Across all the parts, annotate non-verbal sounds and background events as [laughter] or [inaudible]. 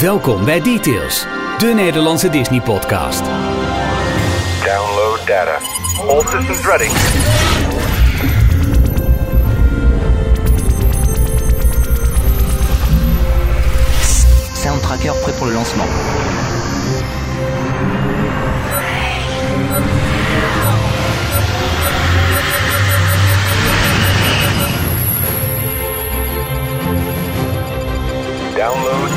Welkom bij Details, de Nederlandse Disney-podcast. Download data. All systems ready. Soundtracker prêt pour le lancement. Download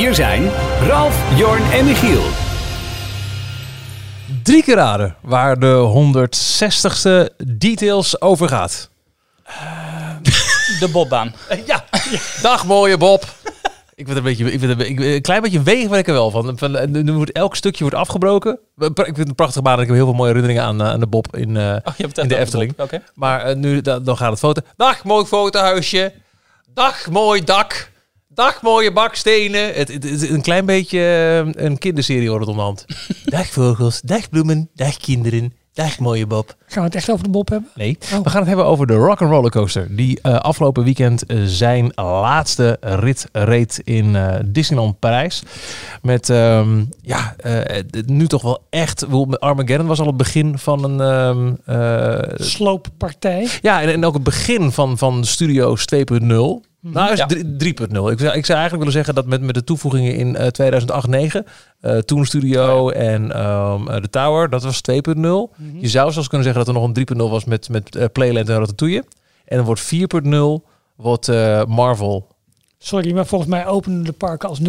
Hier zijn Ralf, Jorn en Michiel. Drie keer raden waar de 160ste details over gaat. De bobbaan. [laughs] Ja, dag mooie Bob. Ik ben een beetje, ik ben een, klein beetje wegen ben ik er wel van. van eh, nu wordt elk stukje wordt afgebroken. Ik vind het een prachtige baan. Ik heb heel veel mooie herinneringen aan, eh, aan de Bob in, eh, Oh, in de Efteling. Maar nu da- dan gaat het foto. Dag mooi fotohuisje. Dag mooi dak. Dag mooie bakstenen. Het, het, het is een klein beetje eh, een kinderserie hoor het om de hand. [laughs] dag vogels, dag bloemen, dag kinderen, dag mooie Bob. Gaan we het echt over de Bob hebben? Nee, Oh. we gaan het hebben over de Rock and Roller Coaster. Die eh, afgelopen weekend eh, zijn laatste rit reed in eh, Disneyland Parijs. Met ehm, ja, eh, nu toch wel echt. Armageddon was al het begin van een. ehm, eh, Slooppartij. ja, en, en ook het begin van, van Studios 2.0. Nou, is Ja. drie- 3.0. Ik zou, ik zou eigenlijk willen zeggen dat met, met de toevoegingen in eh 2008-9, eh Toon Studio en ehm, eh, de Tower, dat was 2.0. Je zou zelfs kunnen zeggen dat er nog een 3.0 was met, met eh, Playland en Ratatouille. En dan wordt 4.0 wordt eh, Marvel. Sorry, maar volgens mij openen de parken als 0.6.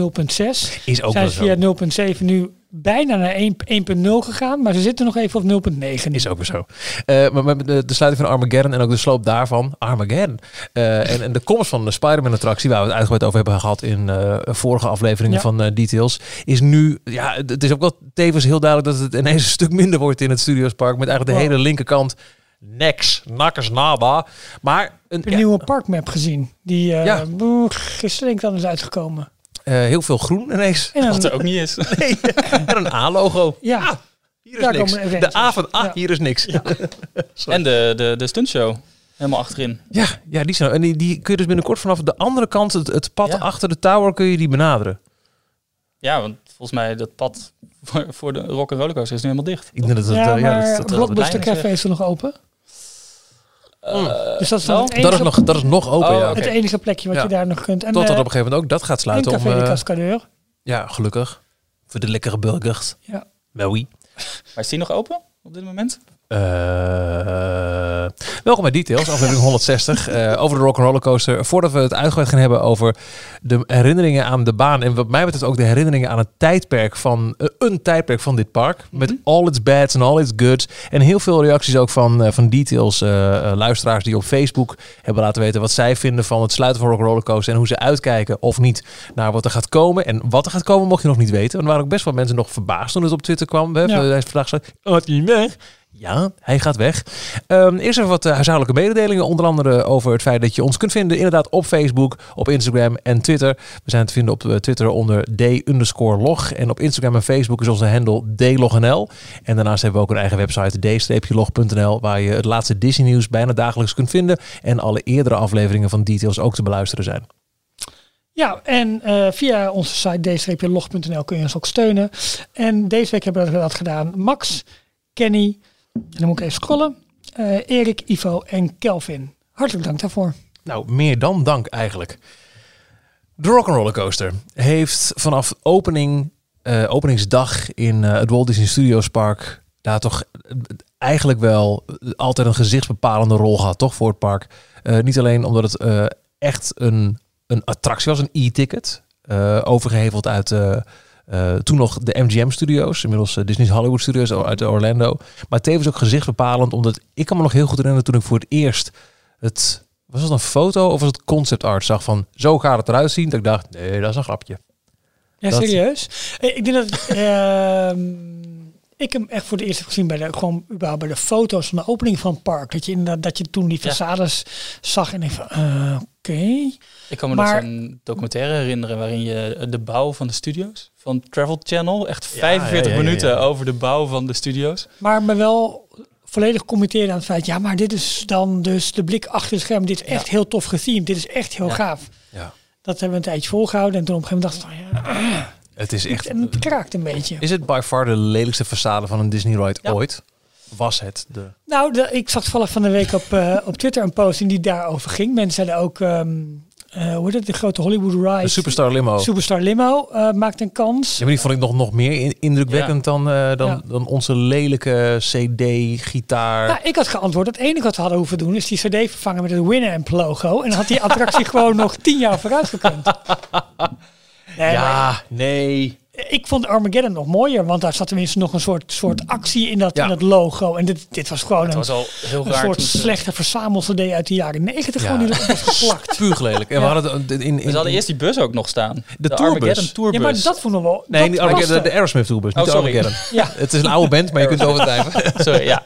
Is ook Zijn wel ze zo. via 0.7 nu bijna naar 1 1.0 gegaan, maar ze zitten nog even op 0.9. Is ook weer zo. Eh, maar met de, de sluiting van Armageddon en ook de sloop daarvan, Armageddon. Eh, en, en de komst van de Spider-Man attractie, waar we het uitgebreid over hebben gehad in eh, vorige afleveringen Ja. van Details, is nu, ja, het is ook wel tevens heel duidelijk dat het ineens [laughs] een stuk minder wordt in het Studiospark. Met eigenlijk de Wow. hele linkerkant niks, nakkers nada. Maar een, ja, nieuwe parkmap gezien. Die Ja. gisteren denk ik dan is uitgekomen. Eh, heel veel groen ineens. En Wat dan, er ook niet is. [laughs] Nee, en een A-logo. ja, Hier is Daar niks. komen De. A van A, Ja. hier is niks. Ja, [laughs] En de, de, de stuntshow. Helemaal achterin. ja, die zijn En die, die kun je dus binnenkort vanaf de andere kant, het, het pad Ja. achter de tower, kun je die benaderen. Ja, want volgens mij dat pad voor, voor de rock rollercoaster is nu helemaal dicht. Ik denk dat het, ja, eh, ja, maar dat, dat, Blockbuster Café is er nog open. Eh, Dus dat is wel? dan het dat, is enige, nog, dat is nog open, Oh, ja. het enige plekje wat Ja. je daar nog kunt. En, Totdat eh, op een gegeven moment ook dat gaat en sluiten. Om, Café de eh, Cascadeur. ja, gelukkig. Voor de lekkere burgers. Ja. Maar oui. Maar is die nog open op dit moment? Eh, welkom bij Details, aflevering 160, eh, over de Rock'n'Roller Coaster. Voordat we het uitgebreid gaan hebben over de herinneringen aan de baan en wat mij betreft ook de herinneringen aan het tijdperk van, eh, een tijdperk van dit park. Met all its bads en all its goods. En heel veel reacties ook van, van Details, luisteraars die op Facebook hebben laten weten wat zij vinden van het sluiten van Rock'n'Roller Coaster en hoe ze uitkijken of niet naar wat er gaat komen. En wat er gaat komen mocht je nog niet weten. Want er waren ook best wel mensen nog verbaasd toen het op Twitter kwam. We Ja. hebben hij vandaag gezegd, oh, het niet weg. Ja, hij gaat weg. Ehm, eerst even wat eh, huishoudelijke mededelingen. Onder andere over het feit dat je ons kunt vinden inderdaad op Facebook, op Instagram en Twitter. We zijn te vinden op eh, Twitter onder d-log. En op Instagram en Facebook is onze handle dlognl. En daarnaast hebben we ook een eigen website d-log.nl waar je het laatste Disney nieuws bijna dagelijks kunt vinden. En alle eerdere afleveringen van Details ook te beluisteren zijn. Ja, en eh, via onze site d-log.nl kun je ons ook steunen. En deze week hebben we dat gedaan. Max, Kenny, en dan moet ik even scrollen. eh, Erik, Ivo en Kelvin. Hartelijk dank daarvoor. Nou, meer dan dank eigenlijk. De Rock'n'Roller Coaster heeft vanaf opening, eh, openingsdag in eh, het Walt Disney Studios Park daar toch eigenlijk wel altijd een gezichtsbepalende rol gehad, toch, voor het park. Niet alleen omdat het echt een, een attractie was, een e-ticket, eh, overgeheveld uit eh, toen nog de MGM Studios, inmiddels eh, Disney's Hollywood Studios uit Orlando. Maar tevens ook gezichtsbepalend, omdat ik kan me nog heel goed herinneren toen ik voor het eerst het was het een foto of was het concept art zag van zo gaat het eruit zien dat ik dacht nee dat is een grapje Ja, Dat- serieus? Eh, Ik denk dat [laughs] ehm, ik hem echt voor de eerst heb gezien bij de, gewoon überhaupt bij de foto's van de opening van het park. Dat je, inderdaad- dat je toen die Ja. façades zag en ik van, eh, oké. Ik kan me Maar- nog zo'n documentaire herinneren waarin je de bouw van de studio's van Travel Channel, echt 45 ja, ja, ja. minuten over de bouw van de studio's. Maar me wel volledig committeerde aan het feit, ja, maar dit is dan dus de blik achter het scherm. Dit is echt heel tof gethemed. Dit is echt heel Ja. gaaf. Ja. Dat hebben we een tijdje volgehouden. En toen op een gegeven moment dacht ik, van, ja, Het is echt... en het kraakt een beetje. Is het by far de lelijkste façade van een Disney ride Ja. ooit? Was het de... Nou, de- ik zag toevallig van de week op, eh, op Twitter een posting die daarover ging. Mensen zeiden ook, ehm, eh, hoe heet het, de grote Hollywood ride. De Superstar Limo? Superstar Limo eh, maakt een kans. Ja, maar die vond ik nog, nog meer in- indrukwekkend dan, eh, dan, Ja. dan onze lelijke CD-gitaar. Nou, ik had geantwoord. Het enige wat we hadden hoeven doen is die CD vervangen met het Winamp logo. En dan had die attractie [laughs] gewoon nog tien jaar vooruit gekund. [laughs] Nee, maar ja, nee. Ik vond Armageddon nog mooier, want daar zat tenminste nog een soort, soort actie in dat, Ja. in dat logo. En dit, dit was gewoon Het een, was al heel een raar. soort slechte verzamel-CD uit de jaren negentig. Ja. Gewoon die erop was geplakt. [laughs] Spuuglelijk. En we hadden het in, in, in, Ze hadden eerst die bus ook nog staan. De, tourbus. Armageddon tourbus. Ja, maar dat vond ik wel. Nee, niet Armageddon, de, de Aerosmith toerbus, niet Oh, de sorry. Armageddon. [laughs] Ja. Het is een oude band, maar je kunt het overdrijven. [laughs] Sorry, ja.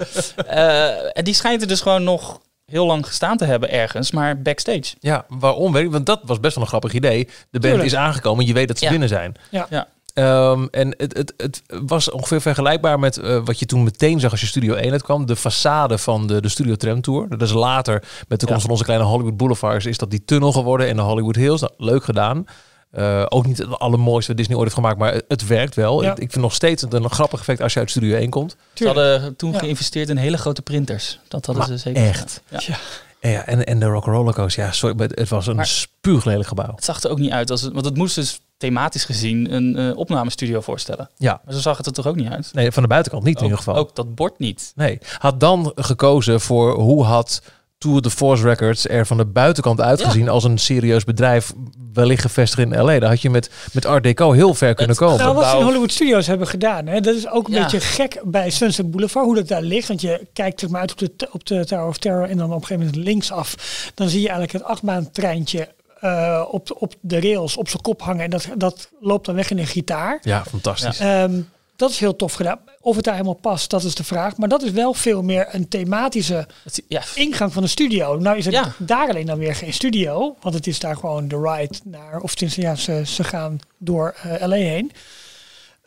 Eh, en die schijnt er dus gewoon nog heel lang gestaan te hebben ergens, maar backstage. Ja, waarom weet ik? Want dat was best wel een grappig idee. De band Tuurlijk. is aangekomen, je weet dat ze Ja. binnen zijn. Ja. Ja. Ehm, en het, het, het was ongeveer vergelijkbaar met eh, wat je toen meteen zag als je Studio 1 uitkwam. De façade van de, de Studio Tram Tour. Dat is later, met de komst van onze kleine Hollywood Boulevards, is dat die tunnel geworden in de Hollywood Hills. Nou, leuk gedaan. Eh, ook niet het allermooiste wat Disney ooit heeft gemaakt, maar het, het werkt wel. Ja. Ik, ik vind nog steeds het een grappig effect als je uit Studio 1 komt. Ze hadden toen Ja. geïnvesteerd in hele grote printers. Dat hadden Maar ze zeker echt? Ja. Ja. En, en, de Rock'n'Roller Coaster, ja, sorry, maar het was een Maar- spuuglelijk gebouw. Het zag er ook niet uit, als het, want het moest dus thematisch gezien een eh, opnamestudio voorstellen. Ja, Maar zo zag het er toch ook niet uit? nee, van de buitenkant niet in ieder geval. Ook dat bord niet. Nee, had dan gekozen voor hoe had Tour de Force Records er van de buitenkant uitgezien als een serieus bedrijf wellicht gevestigd in LA. Daar had je met, met Art Deco heel ver kunnen komen. Nou, wat ze in gebouw- Hollywood Studios hebben gedaan, hè, dat is ook een Ja. beetje gek bij Sunset Boulevard, hoe dat daar ligt. Want je kijkt zeg maar uit op de, op de Tower of Terror en dan op een gegeven moment linksaf. Dan zie je eigenlijk het achtbaantreintje eh op, op de rails op zijn kop hangen. En dat, dat loopt dan weg in een gitaar. Ja, fantastisch. Ehm, dat is heel tof gedaan. Of het daar helemaal past, dat is de vraag. Maar dat is wel veel meer een thematische ja, ingang van de studio. Nou is het Ja. daar alleen dan weer geen studio. Want het is daar gewoon de ride naar... Of tenminste, ja, ze, ze gaan door eh, LA heen.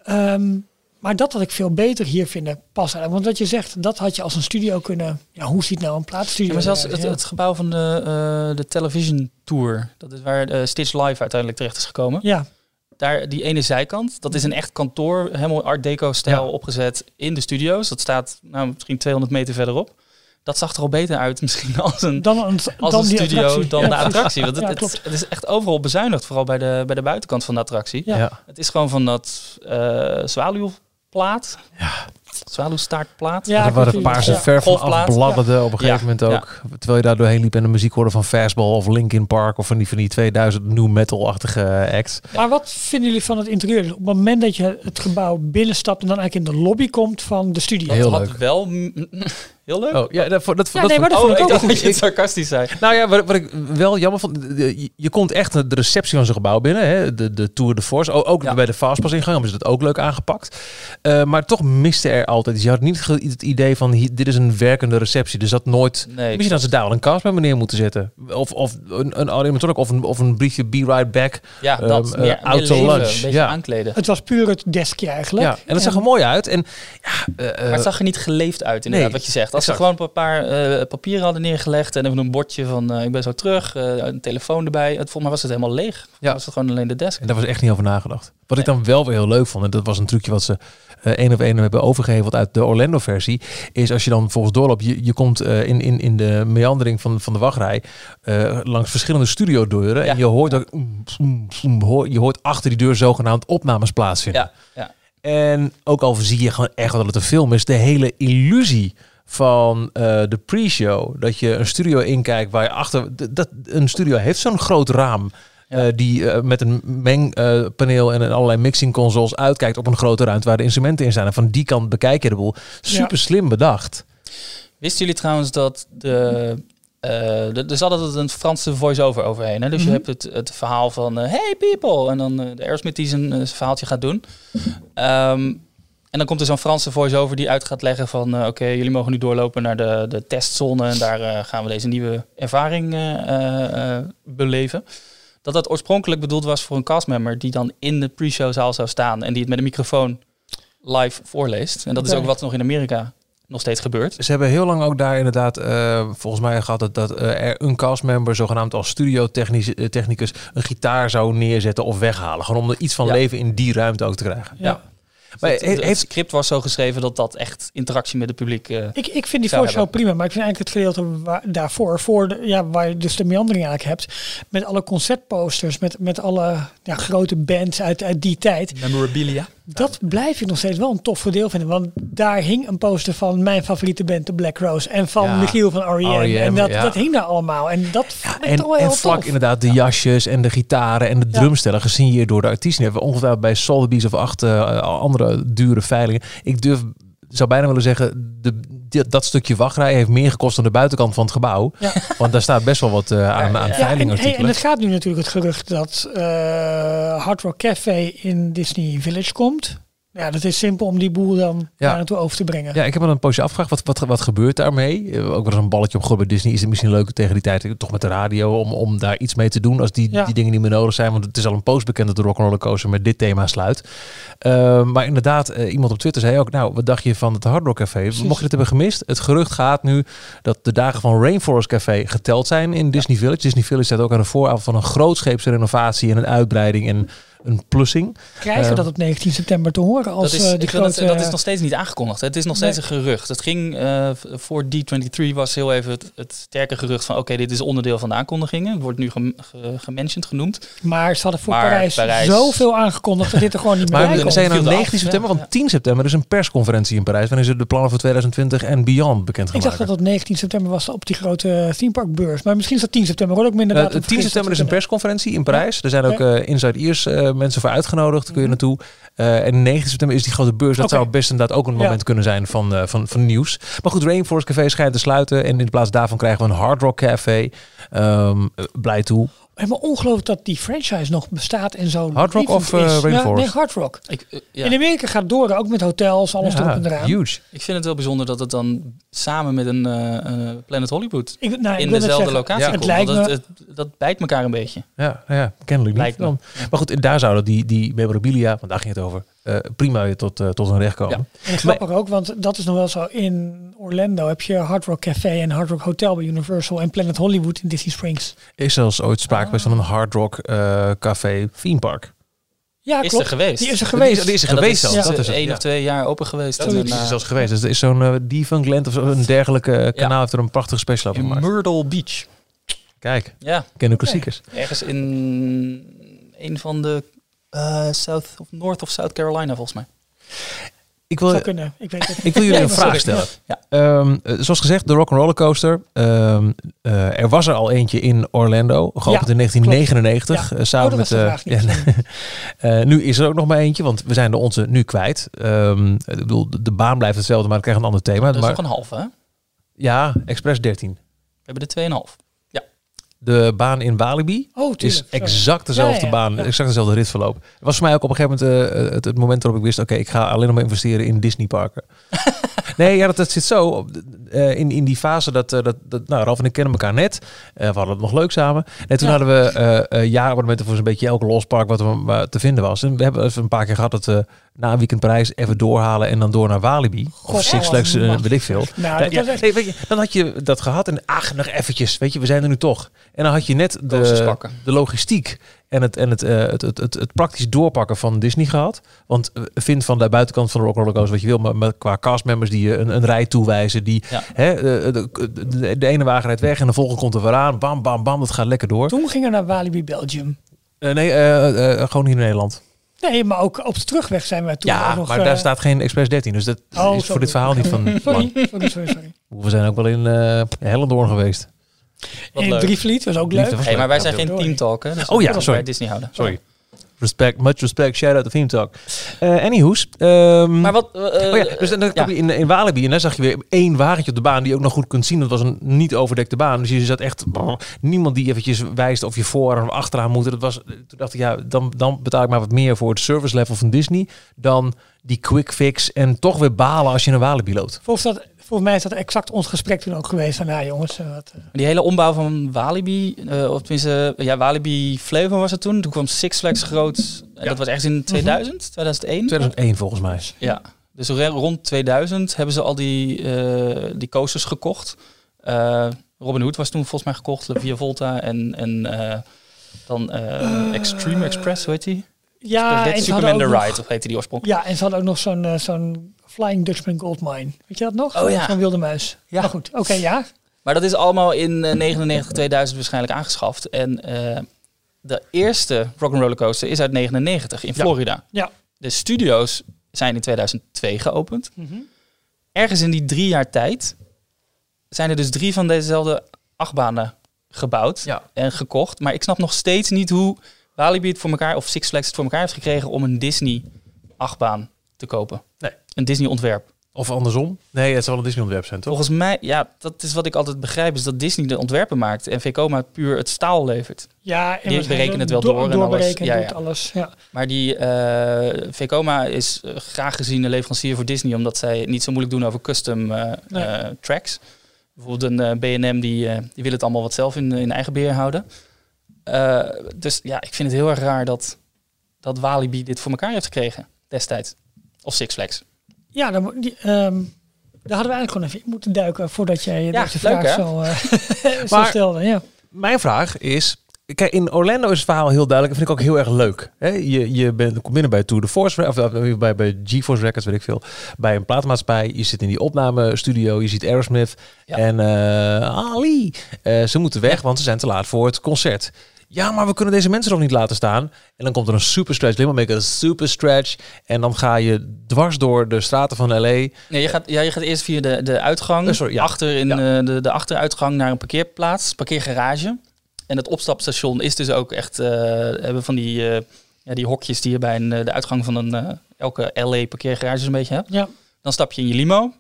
Ehm, maar dat had ik veel beter hier vinden passen. Want wat je zegt, dat had je als een studio kunnen... Ja, hoe ziet nou een plaatsstudio Ja, maar zelfs het, het gebouw van de, eh, de television tour, dat is waar eh, Stitch Live uiteindelijk terecht is gekomen. Ja, Daar, die ene zijkant, dat is een echt kantoor, helemaal art deco stijl Ja. opgezet in de studio's. Dat staat nou, misschien 200 meter verderop. Dat zag er al beter uit misschien [laughs] als een, dan een, als dan een die studio attractie. dan Ja, de attractie. Want het, Ja, het, is echt overal bezuinigd, vooral bij de, bij de buitenkant van de attractie. Ja. Ja. Het is gewoon van dat eh zwaluwplaat. Zwaluwstaartplaat. Ja, er waren klopt. paarse Ja. ver van Golfplaat. afbladderde op een gegeven Ja. moment Ja. ook. Terwijl je daar doorheen liep en de muziek hoorde van Fastball of Linkin Park of van die, van die 2000 new metal-achtige acts. Maar wat vinden jullie van het interieur? Dus op het moment dat je het gebouw binnenstapt en dan eigenlijk in de lobby komt van de studio. Heel had leuk. wel... Heel leuk. Oh, ja, dat, dat, dat, Ja, nee, maar dat Oh, vond ik ik ook goed. dat je het sarcastisch zei. [laughs] Nou ja, wat, wat ik wel jammer vond, je, je komt echt de receptie van zijn gebouw binnen, hè, de, de Tour de Force. O- Ook Ja. bij de Fastpass ingang hebben ze dat ook leuk aangepakt. Eh, maar toch miste er altijd, je had niet het idee van hier, dit is een werkende receptie. Er zat nooit, Nee, misschien dat ze daar wel een cast bij meneer moeten zetten. Of, of een, een animatronic of een, of een briefje Be Right Back. Ja, dat. Ehm, meer, eh, meer auto leven, lunch. Een beetje Ja. aankleden. Het was puur het deskje eigenlijk. Ja, en dat zag er mooi uit. En, ja, eh, Maar het zag er niet geleefd uit, inderdaad, Nee, wat je zegt. Als ze gewoon een paar eh, papieren hadden neergelegd en even een bordje van eh, ik ben zo terug, eh, een telefoon erbij. Het, volgens mij was het helemaal leeg. Ja. Was het gewoon alleen de desk. En daar was echt niet over nagedacht. Wat ik dan wel weer heel leuk vond, en dat was een trucje wat ze één op één hebben overgeheveld uit de Orlando-versie, is als je dan volgens doorloopt, je, je komt in, in, in de meandering van, van de wachtrij langs verschillende studiodeuren Ja. en je hoort, mm, mm, mm, hoor- je hoort achter die deur zogenaamd opnames plaatsvinden. Ja, ja. En ook al zie je gewoon echt dat het een film is, de hele illusie van eh, de pre-show, dat je een studio inkijkt waar je achter, dat, een studio heeft zo'n groot raam. Ja. eh, die eh, met een mengpaneel en allerlei mixing consoles uitkijkt op een grote ruimte waar de instrumenten in zijn. En van die kant bekijk je de boel. Super slim bedacht. Wisten jullie trouwens dat de... de- er zat altijd een Franse voice-over overheen. Hè? Dus Mhm. je hebt het, het verhaal van Hey people! En dan de Aerosmith die zijn, zijn verhaaltje gaat doen. Ehm, en dan komt er zo'n Franse voice-over die uit gaat leggen van... eh, Oké, jullie mogen nu doorlopen naar de, de testzone... en daar eh, gaan we deze nieuwe ervaring eh, beleven. Dat dat oorspronkelijk bedoeld was voor een castmember... die dan in de pre-show zaal zou staan... en die het met een microfoon live voorleest. En dat is ook wat nog in Amerika nog steeds gebeurt. Ze hebben heel lang ook daar inderdaad, eh, volgens mij gehad dat, dat er een castmember, zogenaamd als studiotechnicus, een gitaar zou neerzetten of weghalen. Gewoon om er iets van Ja. leven in die ruimte ook te krijgen. Ja. Maar het, he- het heeft, script was zo geschreven dat dat echt interactie met het publiek... eh, Ik, ik vind die hebben. prima, maar ik vind eigenlijk het gedeelte waar, daarvoor, voor de, ja, waar je dus de meandering eigenlijk hebt, met alle conceptposters, met, met alle ja, grote bands uit, uit die tijd, memorabilia. dat blijf ik nog steeds wel een tof deel vinden. Want daar hing een poster van mijn favoriete band, de Black Rose, en van Ja, Michiel van R.E.M. R.E.M., en dat, ja. dat hing daar allemaal. En dat vond ik en, toch wel en vlak tof. inderdaad de jasjes en de gitaren en de Ja. drumstellen gesigneerd door de artiesten. Die hebben we ongetwijfeld bij Sotheby's of acht eh, andere dure veilingen. Ik durf, zou bijna willen zeggen, de, dat stukje wachtrij heeft meer gekost dan de buitenkant van het gebouw. Ja. [laughs] Want daar staat best wel wat eh, aan, aan Ja, en, hey, veilingartikelen. en het gaat nu natuurlijk het gerucht dat eh Hard Rock Café in Disney Village komt. Ja, dat is simpel om die boel dan Ja. naartoe over te brengen. Ja, ik heb me een poosje afgevraagd, wat, wat, wat gebeurt daarmee? Eh, Ook wel eens een balletje op bij Disney. Is het misschien leuk tegen die tijd, toch met de radio, om, om daar iets mee te doen als die, Ja. die dingen niet meer nodig zijn? Want het is al een post bekend dat de Rock'n'Roller Coaster met dit thema sluit. Eh, maar inderdaad, eh, iemand op Twitter zei ook, nou, wat dacht je van het Hard Rock Café? Mocht je dit hebben gemist, het gerucht gaat nu dat de dagen van Rainforest Café geteld zijn in Disney Village. Disney Village staat ook aan de vooravond van een grootscheepse renovatie en een uitbreiding en een plussing. Krijgen we Eh, dat op 19 september te horen als dat, is, eh, dat, dat is nog steeds niet aangekondigd. Het is nog steeds een gerucht. Het ging eh, voor D23 was heel even het, het sterke gerucht van oké, dit is onderdeel van de aankondigingen. Het wordt nu gem- gementiond genoemd. Maar ze hadden voor Maar Parijs, Parijs- zoveel aangekondigd dat dit er gewoon niet meer Maar bij we zijn eraf, 19 september, ja. want 10 september is een persconferentie in Parijs. Waarin ze de plannen voor 2020 en beyond bekend gaan Ik dacht maken. dat dat 19 september was op die grote theme park beurs. Maar misschien is dat 10 september. Hoor me Eh, inderdaad. 10 op vergist. september is een persconferentie in Parijs. Er zijn ook eh, Inside Ears mensen voor uitgenodigd. Kun je Mhm. naartoe. Eh, en 19 september is die grote beurs. Dat zou best inderdaad ook een Ja. moment kunnen zijn van, eh, van, van nieuws. Maar goed, Rainforest Café schijnt te sluiten. En in plaats daarvan krijgen we een Hard Rock Café. Ehm, eh, blij toe. Helemaal ongelooflijk dat die franchise nog bestaat en zo. Hard Rock of, eh, is. Ja, Rainforest? nee, Hard Rock. Ik, eh, ja. In Amerika gaat het door, ook met hotels, alles Ja, erop en eraan. huge. Ik vind het wel bijzonder dat het dan samen met een eh, eh, Planet Hollywood Ik, nou, ik in dezelfde zeggen, locatie Ja. komt. Het lijkt Want me, het, het- dat bijt elkaar een beetje. Ja, ja kennelijk niet. Lijkt me. Maar goed, daar zouden die, die memorabilia, want daar ging het over, prima weer tot, eh, tot een recht komen. en grappig ook, want dat is nog wel zo. In Orlando heb je Hard Rock Café en Hard Rock Hotel bij Universal en Planet Hollywood in Disney Springs. Is zelfs ooit sprake geweest van een Hard Rock eh, Café theme park. Ja, Is klopt. er geweest. Die is er Die geweest. is, die is er En dat geweest is, zelfs. eh, Dat is het, één ja. of twee jaar open geweest. Dat is, die is zelfs geweest. Dus er is zo'n uh, Defunctland of zo, een dergelijke kanaal heeft er een prachtige special over in gemaakt. Myrtle Beach. Kijk, Ja, ken de klassiekers. ergens in een van de eh, South of North of South Carolina volgens mij. Ik Zou wil, kunnen. Ik weet het ik wil jullie een vraag stellen. Ja. Ehm, eh, zoals gezegd, de Rock'n'Roller Coaster. Ehm, eh, er was er al eentje in Orlando, geopend Ja, in 1999. Ja. eh, samen Oh, dat met. eh, [laughs] eh, nu is er ook nog maar eentje, want we zijn de onze nu kwijt. Ehm, ik bedoel, de, de baan blijft hetzelfde, maar het krijgt een ander thema. Dat is maar, nog een halve, hè? We Ja, Express 13. hebben er 2,5. De baan in Walibi Oh, is exact dezelfde Ja, ja, baan, exact dezelfde ritverloop. Het was voor mij ook op een gegeven moment eh, het, het moment waarop ik wist, oké, ik ga alleen nog maar investeren in Disney parken. [laughs] nee, ja, dat, dat zit zo op eh, in, in die fase dat, eh, dat, dat nou, Ralf en ik kennen elkaar net. Eh, we hadden het nog leuk samen. En toen Ja. hadden we uh, jaarabonnementen voor zo'n beetje elk lospark wat er te vinden was. En we hebben even een paar keer gehad dat we na een weekend Parijs even doorhalen en dan door naar Walibi. Of Six Flags, ik veel. Nou, Ja, dat ja, was echt- nee, weet je, dan had je dat gehad en ach, nog eventjes. Weet je, we zijn er nu toch. En dan had je net de, de logistiek en, het, en het, eh, het, het, het, het praktisch doorpakken van Disney gehad. Want eh, vind van de buitenkant van de Rock'n'Roller Coaster wat je wil, maar, maar qua castmembers die je een, een rij toewijzen. Die, Ja. hè, eh, de, de, de ene wagen rijdt weg en de volgende komt er weer aan. Bam, bam, bam, dat gaat lekker door. Toen gingen we naar Walibi Belgium. Eh, nee, eh, eh, gewoon hier in Nederland. Nee, maar ook op de terugweg zijn wij toen ja, ook nog... maar eh, daar staat geen Express 13. Dus dat oh, is voor dit verhaal niet van [laughs] Sorry, sorry, sorry, sorry. We zijn ook wel in eh Hellendoorn geweest. Wat In leuk. Drievliet was ook leuk. Hey, maar wij zijn Ja, geen doei. team talk, hè? Dus Oh ja, sorry. bij Disney houden. Sorry. Respect, much respect, shout out to Theme Talk. Eh anyhoes. ehm, Maar wat... eh, oh ja, dus dan, kom je in, in Walibi en daar zag je weer één wagentje op de baan die je ook nog goed kunt zien. Dat was een niet overdekte baan. Dus je zat echt brrr, niemand die eventjes wijst of je voor of achteraan moet. Dat was, toen dacht ik, ja, dan, dan betaal ik maar wat meer voor het service level van Disney dan die quick fix en toch weer balen als je naar Walibi loopt. Volgens, dat, volgens mij is dat exact ons gesprek toen ook geweest. Van, nou jongens, eh, wat, eh, Die hele ombouw van Walibi, eh, of tenminste, ja, Walibi Flavor was het toen. Toen kwam Six Flags groot. En Ja. Dat was ergens in 2000, 2001. 2001 volgens mij. Ja, Dus rond 2000 hebben ze al die, eh, die coasters gekocht. Eh, Robin Hood was toen volgens mij gekocht, La Via Volta en, en eh, dan eh, Extreme Express, hoe heet die? Ja, en ze Superman hadden the ook Ride, nog, of heette die oorspronkelijk? ja, en ze hadden ook nog zo'n zo'n Flying Dutchman Goldmine. Weet je dat nog? Oh ja. Zo'n wilde muis. Ja. Maar goed, oké, ja. Maar dat is allemaal in eh, 99, 2000 waarschijnlijk aangeschaft. En eh, de eerste Rock'n'Roller Coaster is uit 99 in. Florida. Ja. De studio's zijn in 2002 geopend. Mhm. Ergens in die drie jaar tijd zijn er dus drie van dezezelfde achtbanen gebouwd Ja. en gekocht. Maar ik snap nog steeds niet hoe Walibi het voor elkaar, of Six Flags het voor elkaar heeft gekregen om een Disney achtbaan te kopen. Nee. Een Disney ontwerp. Of andersom? Nee, het zal een Disney ontwerp zijn, toch? Volgens mij, ja, dat is wat ik altijd begrijp, is dat Disney de ontwerpen maakt en Vekoma puur het staal levert. Ja, en Die berekenen het wel door- door en alles. Ja, ja. alles. Ja. Maar die eh Vekoma is eh, graag gezien een leverancier voor Disney, omdat zij niet zo moeilijk doen over custom eh, Nee. tracks. Bijvoorbeeld een B&M, die, die wil het allemaal wat zelf in, in eigen beheer houden. Eh, dus ja, ik vind het heel erg raar dat, dat Walibi dit voor elkaar heeft gekregen destijds. Of Six Flags. Ja, dan, die, ehm, daar hadden we eigenlijk gewoon even in moeten duiken voordat jij Ja, deze leuk, vraag zo, [laughs] zo Maar- stelde. Ja. Mijn vraag is... Kijk, in Orlando is het verhaal heel duidelijk. Dat vind ik ook heel erg leuk. Je, je bent, komt binnen bij Tour de Force, of eh, bij, bij GeForce Records, weet ik veel. Bij een platenmaatschappij. Je zit in die opnamestudio. Je ziet Aerosmith Ja. en eh, Ali. Eh, ze moeten weg, want ze zijn te laat voor het concert. Ja, maar we kunnen deze mensen nog niet laten staan. En dan komt er een super stretch. Helemaal make een super stretch. En dan ga je dwars door de straten van LA. Nee, je gaat, ja, je gaat eerst via de, de uitgang, Eh, sorry, ja. achter in Ja. eh, de, de achteruitgang naar een parkeerplaats, parkeergarage. En het opstapstation is dus ook echt, eh, hebben van die, eh, ja, die hokjes die je bij een, de uitgang van een, elke LA parkeergarage een beetje hebt. Ja. Dan stap je in je limo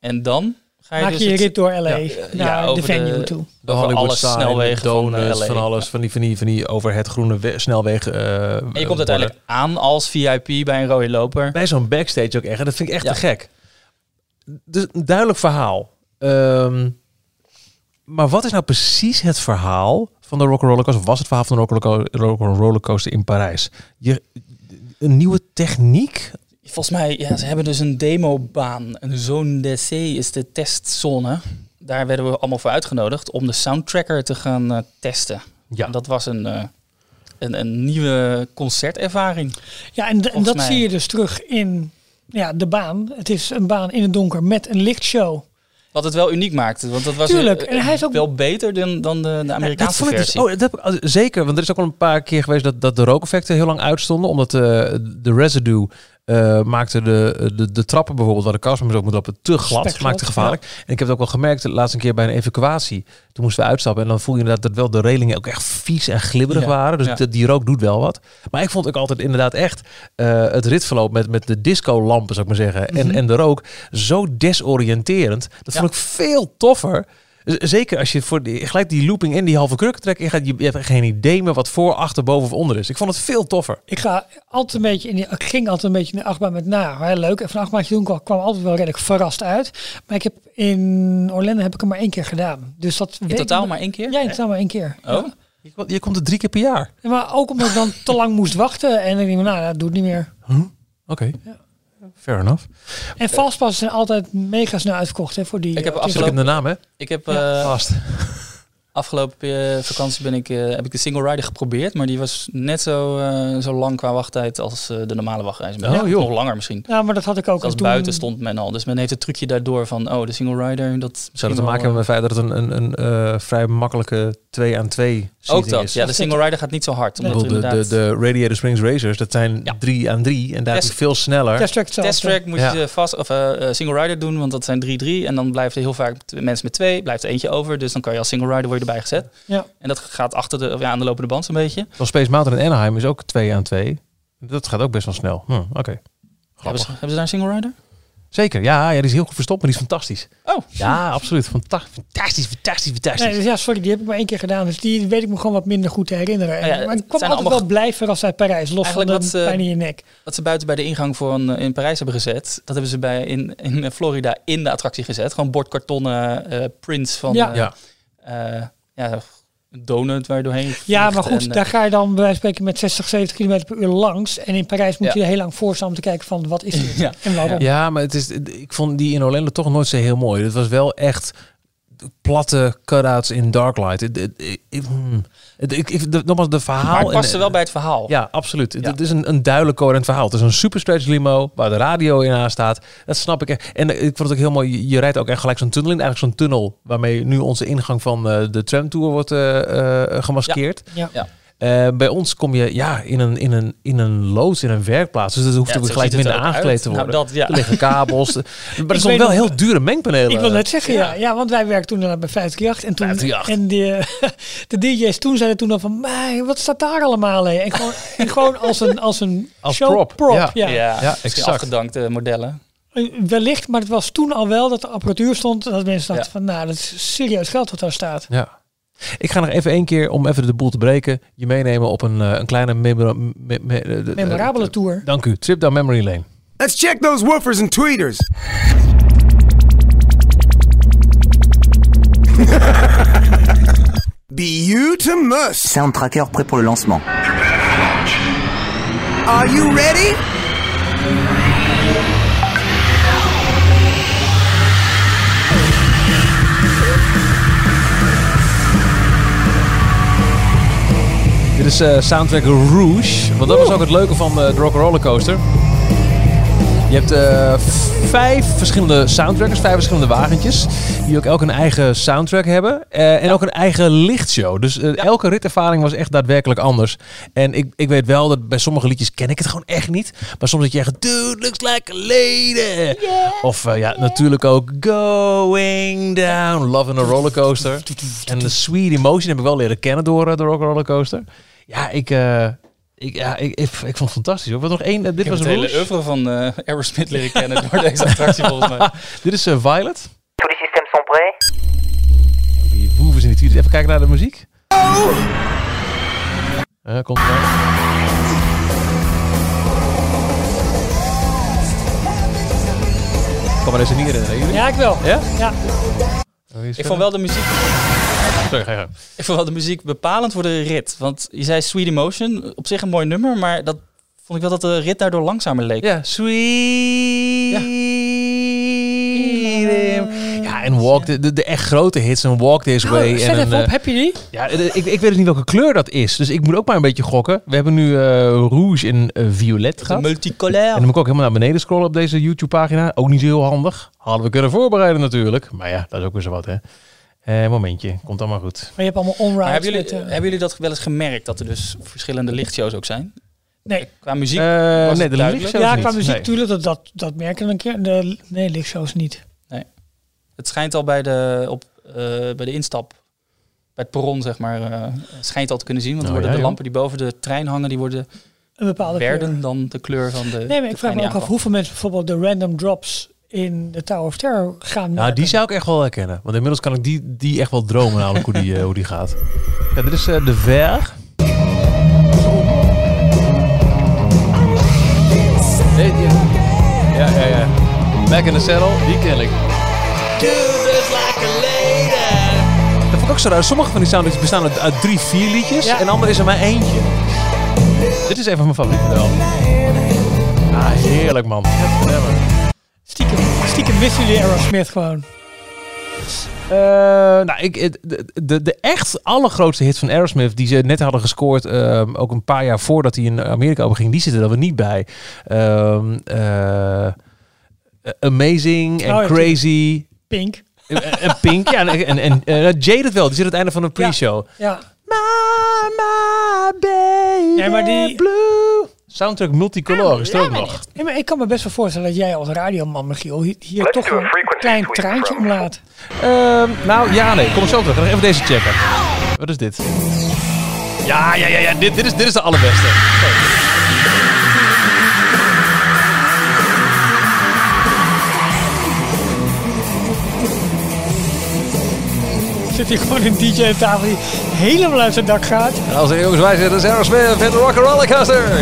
en dan ga je Maak dus je het- rit door LA Ja, naar ja, de venue de- toe. De Hollywood alle sign, snelwegen van, donuts, eh, van, LA. alles, van die, van die, van die over het groene we- snelwegen. eh, En je komt uiteindelijk aan als VIP bij een rode loper. bij zo'n backstage ook echt. En dat vind ik echt Ja. te gek. Dus een duidelijk verhaal. Ehm, maar wat is nou precies het verhaal van de Rock'n'Roller Coaster? Of was het verhaal van de Rock'n'Roller Coaster in Parijs? Je, een nieuwe techniek? Volgens mij, ja, ze hebben dus een demobaan. Een Zone DC is de testzone. Daar werden we allemaal voor uitgenodigd om de soundtracker te gaan eh, testen. Ja. En dat was een, eh, een, een nieuwe concertervaring. Ja, en, dat mij. zie je dus terug in ja, de baan. Het is een baan in het donker met een lichtshow. Wat het wel uniek maakte. Want dat was Tuurlijk, eh, en hij is ook- wel beter dan, dan de, de dat Amerikaanse vond ik dus- oh, dat heb ik, al- zeker, want er is ook al een paar keer geweest dat, dat de rookeffecten heel lang uitstonden. Omdat eh, de residue eh, maakte de, de, de trappen bijvoorbeeld, waar de castmembers ook moeten lopen, te glad. Spekglad, maakte gevaarlijk. En ik heb het ook wel gemerkt, de laatste keer bij een evacuatie. Toen moesten we uitstappen en dan voel je inderdaad dat wel de relingen ook echt vies en glibberig Ja, waren. Dus ja. die- rook doet wel wat. Maar ik vond ook altijd inderdaad echt eh, het ritverloop met, met de disco-lampen, zou ik maar zeggen. en, en de rook zo desoriënterend. Dat vond ik veel toffer. Zeker als je voor die, gelijk die looping in die halve kruk trekt. Je, gaat, je, je hebt geen idee meer wat voor, achter, boven of onder is. Ik vond het veel toffer. Ik ga altijd een beetje in die, ik ging altijd een beetje in de achtbaan met nou, heel leuk. En van achtbaantje doen kwam, kwam altijd wel redelijk verrast uit. Maar ik heb in Orlando heb ik hem maar één keer gedaan. Dus dat In weet totaal ik- maar één keer? Ja, in totaal maar één keer. Oh. Ja. Je, komt- je komt er drie keer per jaar. Ja, Maar ook omdat ik dan te lang moest wachten. En ik denk, nou, dat doet niet meer. Oké. Fair enough. En fastpassen zijn altijd mega snel uitverkocht hè, voor die. Ik heb eh, afgelopen- de naam, hè? Ik heb Ja. eh, Vast. [laughs] afgelopen eh, vakantie ben ik, eh, heb ik de single rider geprobeerd. Maar die was net zo, eh, zo lang qua wachttijd als de normale wachtreis. Oh, Ja, joh. Nog langer misschien. Ja, maar dat had ik ook. En toen- buiten stond men al. Dus men heeft het trucje daardoor van, oh, de single rider, dat Zou dat te maken hebben met het feit dat het een, een, een eh, vrij makkelijke 2 aan 2 Ook dat, is? ja. De single rider gaat niet zo hard. Ik Omdat de, de, inderdaad... de Radiator Springs Racers, dat zijn Ja. 3 aan 3 en daar is veel sneller. Test track. Test track moet Ja. je vast of eh, eh, single rider doen, want dat zijn 3-3. En dan blijft er heel vaak mensen met twee, blijft er eentje over. Dus dan kan je als single rider worden erbij gezet. Ja. En dat gaat achter de, of ja, aan de lopende band zo'n beetje. Zoals Space Mountain in Anaheim is ook 2 aan 2. Dat gaat ook best wel snel. Hm, Oké. Hebben hebben ze daar een single rider? Zeker, ja, ja, die is heel goed verstopt, maar die is fantastisch. Oh, Ja, absoluut. Fanta- Fantastisch, fantastisch, fantastisch. Nee, dus ja, sorry, die heb ik maar één keer gedaan. Dus die weet ik me gewoon wat minder goed te herinneren. Ja, maar ik kwam altijd allemaal wel blij verrast uit Parijs. Los van Eigenlijk de wat, eh, pijn in je nek. wat ze buiten bij de ingang voor een, eh, in Parijs hebben gezet, dat hebben ze bij in, in Florida in de attractie gezet. Gewoon bordkartonnen eh prints van Ja. Ja. eh, ja, een donut waar je doorheen Ja, maar goed, en, eh, daar ga je dan bij wijze van spreken met 60, 70 km per uur langs. En in Parijs moet Ja. je heel lang voor staan om te kijken van wat is dit [laughs] Ja. en waarom. Ja, maar het is, ik vond die in Orlando toch nooit zo heel mooi. Het was wel echt platte cutouts in Darklight. Ik- hmm. Nogmaals, de verhaal... maar het en- paste wel bij het verhaal. Ja, absoluut. Ja. Het is een, een duidelijk coherent verhaal. Het is een super stretch limo waar de radio in aan staat. Dat snap ik. echt. En ik vond het ook heel mooi. Je, rijdt ook echt gelijk zo'n tunnel in. Eigenlijk zo'n tunnel waarmee nu onze ingang van eh, de tramtour wordt eh, gemaskeerd. Ja. Ja. Eh, bij ons kom je ja, in, een, in, een, in een loods, in een werkplaats. Dus dat hoeft Ja, gelijk minder er ook aangekleed uit. te worden. Nou, dat, ja. Er liggen kabels. [laughs] maar er zijn wel heel dure mengpanelen. Ik wil net zeggen, ja. ja. want wij werkten toen bij 538. En, toen, 538. en [laughs] de, de DJ's toen zeiden toen al van, mij, wat staat daar allemaal? Hè? En gewoon, [laughs] en gewoon als een, als een Als show prop, ja. ja. Ja, Ja, misschien exact. afgedankte modellen. Eh, Wellicht, maar het was toen al wel dat de apparatuur stond. En dat mensen dachten Ja. van, nou, dat is serieus geld wat daar staat. Ja. Ik ga nog even één keer, om even de boel te breken, je meenemen op een, eh, een kleine memora- me- me- eh, Memorabele tour. Dank u. Trip down memory lane. Let's check those woofers and tweeters. [laughs] Beautimus. Sound Tracker prêt pour le lancement. Are you ready? Is eh, soundtrack Rouge. Want dat was ook het leuke van eh, de Rock Roller Coaster. Je hebt eh, vijf verschillende soundtrackers, vijf verschillende wagentjes. Die ook elk een eigen soundtrack hebben. en ook een eigen lichtshow. Dus elke ritervaring was echt daadwerkelijk anders. En ik, ik weet wel dat bij sommige liedjes ken ik het gewoon echt niet. Maar soms dat je echt, dude, looks like a lady. Of ja, natuurlijk ook Going Down, Love in a Roller Coaster. [laughs] En de Sweet Emotion heb ik wel leren kennen door de Rock Roller Coaster. Ja, ik, eh, ik, ja, ik, ik, ik vond het fantastisch. Hoor. Wat nog één, eh, dit Ik heb was het een hele oeuvre van eh Aerosmith leren kennen door [laughs] deze attractie volgens mij. [laughs] Dit is eh, Violet. Tous les systèmes sont prêts Die woevers in die. Even kijken naar de muziek. Eh, komt er. Ik kan me deze niet herinneren. Jullie? Ja, ik wel. Ja? Ja. Oh, Ik vond wel de muziek, Sorry, ga je gang. ik vond wel de muziek bepalend voor de rit. Want je zei Sweet Emotion, op zich een mooi nummer, maar dat vond ik wel dat de rit daardoor langzamer leek. Ja, sweet. Ja, en Walk, de, de, de echt grote hits. En Walk This Way. Nou, zet en een, even op, heb je die? Ja, eh, ik, ik weet dus niet welke kleur dat is. Dus ik moet ook maar een beetje gokken. We hebben nu eh, rouge en eh, violet De gehad. En multicolair. dan moet ik ook helemaal naar beneden scrollen op deze YouTube-pagina. Ook niet zo heel handig. Hadden we kunnen voorbereiden natuurlijk. Maar ja, dat is ook weer zo wat, hè. Eh, momentje, komt allemaal goed. Maar je hebt allemaal onrides. Hebben jullie, met, eh, hebben jullie dat wel eens gemerkt, dat er dus verschillende lichtshows ook zijn? nee. Qua muziek was nee, het de lichtshows Ja, qua muziek Nee. natuurlijk, dat, dat, dat merken we een keer. De, nee, lichtshows niet. Het schijnt al bij de, op, eh, bij de instap, bij het perron zeg maar, eh, schijnt al te kunnen zien. Want Oh, worden ja, de joh. lampen die boven de trein hangen, die worden, Een bepaalde werden kleur. dan de kleur van de Nee, maar de ik vraag me ook af hoeveel mensen bijvoorbeeld de random drops in de Tower of Terror gaan Nou, die zou ik echt wel herkennen. Want inmiddels kan ik die, die echt wel dromen namelijk hoe die, eh, hoe die gaat. Ja, dit is eh, de Ver. Nee, die- ja, ja, ja. Back in the Saddle, die ken ik. Dat vond ik ook zo raar. Sommige van die soundtracks bestaan uit, uit drie, vier liedjes. Ja. En andere is er maar eentje. Dit is een van mijn favorieten wel. Ah, heerlijk man. Godverdomme. Stiekem, wisten jullie Aerosmith gewoon. Eh, nou, ik, de, de, de echt allergrootste hit van Aerosmith, die ze net hadden gescoord, ehm, ook een paar jaar voordat hij in Amerika openging, die zitten er wel niet bij. Ehm, eh, amazing en Oh ja, Crazy. Pink. En, en Pink, ja, en, en, en eh, Jaded wel, die zit aan het einde van de pre-show. Ja. My baby Nee, maar die- blue. Soundtrack multicolor is er ook nog. Nee, maar ik kan me best wel voorstellen dat jij als radioman, Michiel, hier, toch een klein traantje omlaat. Ehm, nou, ja, nee, kom ik zo terug. Ga nog even deze checken. Wat is dit? Ja, ja, ja, ja. Dit, dit, is, dit is de allerbeste. Zit hier gewoon een DJ aan tafel die helemaal uit zijn dak gaat. En als er jongens, wij zitten Sarah Smith met de Rock'n'Roller Coaster. [laughs]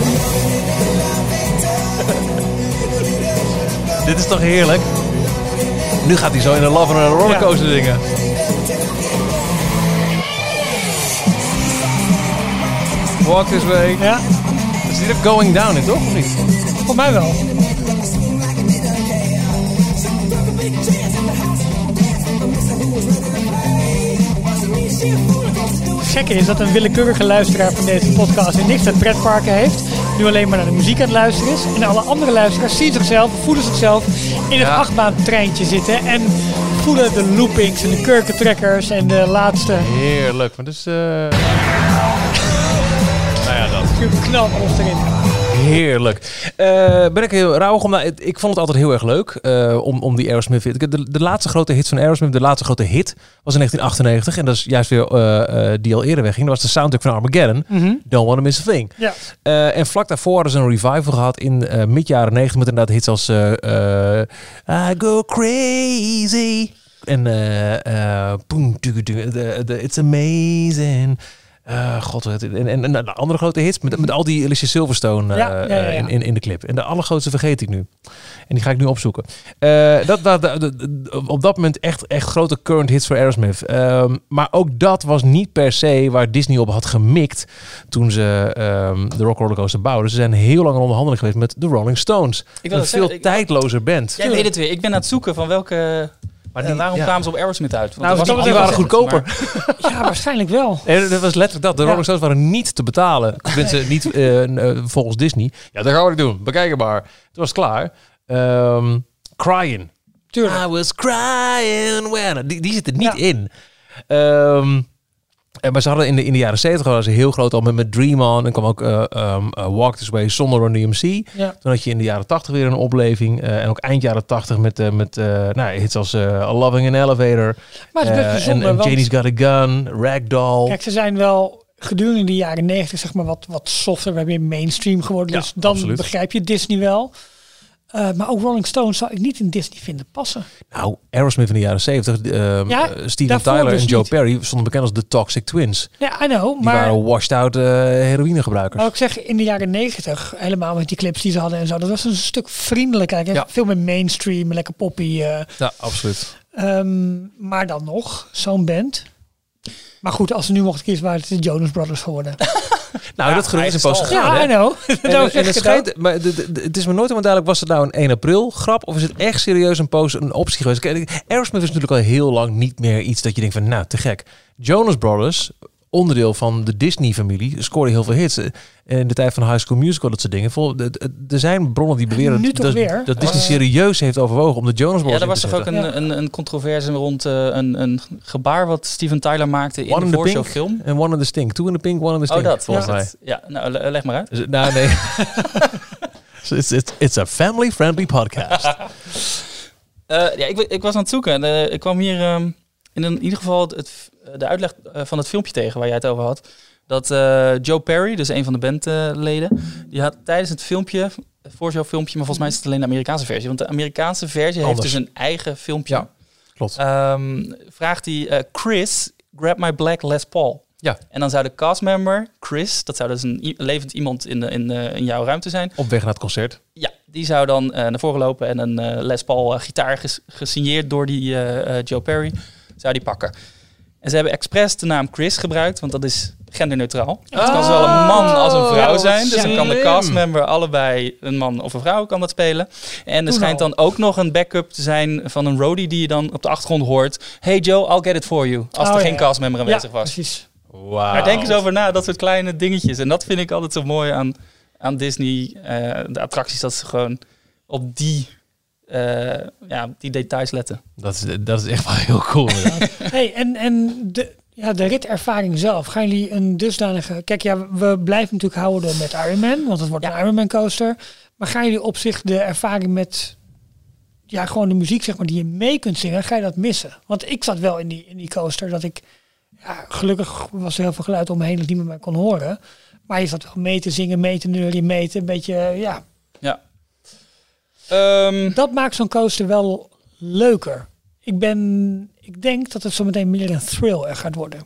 Dit is toch heerlijk? Nu gaat hij zo in de Love and a Rollercoaster zingen. Walk This Way. Ja, zit ook Going Down in, toch? Of niet? voor mij wel. Het gekke is dat een willekeurige luisteraar van deze podcast die niks met pretparken heeft, nu alleen maar naar de muziek aan het luisteren is. En alle andere luisteraars zien zichzelf, voelen zichzelf in het Ja. achtbaantreintje zitten en voelen de loopings en de kurkentrekkers en de laatste Heerlijk. Maar dus... eh [laughs] nou ja, dat. knal alles erin. Heerlijk. Eh, ben ik heel rauwig om... nou, ik vond het altijd heel erg leuk eh, om, om die Aerosmith De, de laatste grote hit van Aerosmith, de laatste grote hit, was in 1998. En dat is juist weer eh, die al eerder wegging. Dat was de soundtrack van Armageddon. Don't Wanna Miss a Thing. Ja. En vlak daarvoor hadden ze een revival gehad in mid jaren 90 met inderdaad hits als I Go Crazy. En eh, eh, boom, de- de It's Amazing. Eh, God, en, en, en de andere grote hits met, met al die Alicia Silverstone eh, Ja, ja, ja, ja. In, in, in de clip. En de allergrootste vergeet ik nu. En die ga ik nu opzoeken. Eh, dat, dat, op dat moment echt, echt grote current hits voor Aerosmith. Ehm, maar ook dat was niet per se waar Disney op had gemikt toen ze ehm, de Rock Roller Coaster bouwden. Ze zijn heel lang in onderhandeling geweest met de Rolling Stones. wil een veel ik- tijdlozer band. Jij weet het weer. Ik ben aan het zoeken van welke... Maar eh, waarom ja. kwamen ze op Aerosmith uit? Want Nou, was die- die waren goedkoper. maar- Ja, [laughs] waarschijnlijk wel. Nee, dat was letterlijk dat. De Ja. Rolling Stones waren niet te betalen. [laughs] Tenminste, niet eh, eh, volgens Disney. Ja, dat gaan we niet doen. Bekijk het maar. Toen was het klaar. Ehm, crying. Tuurlijk. I was crying when... Die, die zit er niet Ja. in. Ehm, en maar ze hadden in de, in de jaren 70 hadden ze heel groot al met, met Dream On. En kwam ook eh, ehm, eh, Walk This Way zonder Run DMC. Ja. Toen had je in de jaren 80 weer een opleving. eh, en ook eind jaren 80 met, eh, met eh, nou, hits als eh, Loving an Elevator. Maar het is eh, en, Janie's Got a Gun, Ragdoll. Kijk, ze zijn wel gedurende de jaren 90 zeg maar wat, wat softer, we hebben meer mainstream geworden. Ja, dus dan absoluut. begrijp je Disney wel. Eh, maar ook Rolling Stones zou ik niet in Disney vinden passen. Nou, Aerosmith in de jaren 70. ehm, Ja, eh, Steven Tyler dus en Joe niet. Perry stonden bekend als de Toxic Twins. Ja, I know. Die Maar waren washed out eh heroïnegebruikers. nou, ik zeg in de jaren 90, helemaal met die clips die ze hadden en zo, dat was een stuk vriendelijker. Ja. Veel meer mainstream, lekker poppy. Ja, absoluut. ehm, maar dan nog, zo'n band. Maar goed, als ze nu mochten kiezen, waren het de Jonas Brothers geworden. [laughs] Nou, dat gerucht is een poos gegaan. ja? I know. [laughs] En, [laughs] het, schijnt, maar de- de- de- het is me nooit helemaal duidelijk, was het nou een 1 april grap of is het echt serieus een poos een optie geweest? Kijk, Aerosmith is natuurlijk al heel lang niet meer iets dat je denkt van, nou, te gek. Jonas Brothers, onderdeel van de Disney-familie, scoorde heel veel hits. En in de tijd van High School Musical, dat soort dingen. Vol, de- de- Er zijn bronnen die beweren dat, weer? dat Disney serieus heeft overwogen om de Jonas Brothers Ja, er was toch ook een, een, een controverse rond eh, een, een gebaar wat Steven Tyler maakte in One de in the voorshow pink film. en One in the Stink. Two in the pink, one in the Oh, stink. dat. volgens Ja, mij. dat- ja nou, le- leg maar uit. Dus, nou, nee. So [laughs] it's, it's, it's a family-friendly podcast. [laughs] Eh, ja, ik, ik was aan het zoeken en eh, ik kwam hier ehm, in, in ieder geval het, het- de uitleg eh, van het filmpje tegen waar jij het over had. Dat eh, Joe Perry, dus een van de bandleden, die had tijdens het filmpje, het voorshowfilmpje, maar volgens mij is het alleen de Amerikaanse versie. Want de Amerikaanse versie heeft dus een eigen filmpje. Ja, klopt. Ehm, vraagt hij, eh, Chris, grab my black Les Paul. Ja. En dan zou de castmember, Chris, dat zou dus een levend iemand in, de, in, de, in jouw ruimte zijn. Op weg naar het concert. Ja, die zou dan eh, naar voren lopen en een eh, Les Paul eh, gitaar ges- gesigneerd door die eh, eh, Joe Perry, zou die pakken. En ze hebben expres de naam Chris gebruikt, want dat is genderneutraal. Het kan zowel een man als een vrouw zijn. Dus dan kan de castmember allebei een man of een vrouw kan dat spelen. En er schijnt al. dan ook nog een backup te zijn van een roadie die je dan op de achtergrond hoort. Hey Joe, I'll get it for you. Als Oh, er ja, geen ja. castmember Ja, aanwezig was. precies. Maar denk eens over na, dat soort kleine dingetjes. En dat vind ik altijd zo mooi aan, aan Disney. eh, de attracties, dat ze gewoon op die, ja, die details letten. Dat is, dat is echt wel heel cool. [laughs] Hey, en, en de, ja, de ritervaring zelf, gaan jullie een dusdanige... Kijk, ja, we blijven natuurlijk houden met Iron Man, want het wordt een Iron Man coaster. Maar gaan jullie op zich de ervaring met, ja, gewoon de muziek, zeg maar, die je mee kunt zingen, ga je dat missen? Want ik zat wel in die, in die coaster dat ik, ja, gelukkig was er heel veel geluid om me heen dat niemand mij kon horen. Maar je zat wel mee te zingen, mee te neurien, mee te, een beetje, ja, Ja. Ehm, dat maakt zo'n coaster wel leuker. Ik ben, ik denk dat het zo meteen meer een thrill er gaat worden.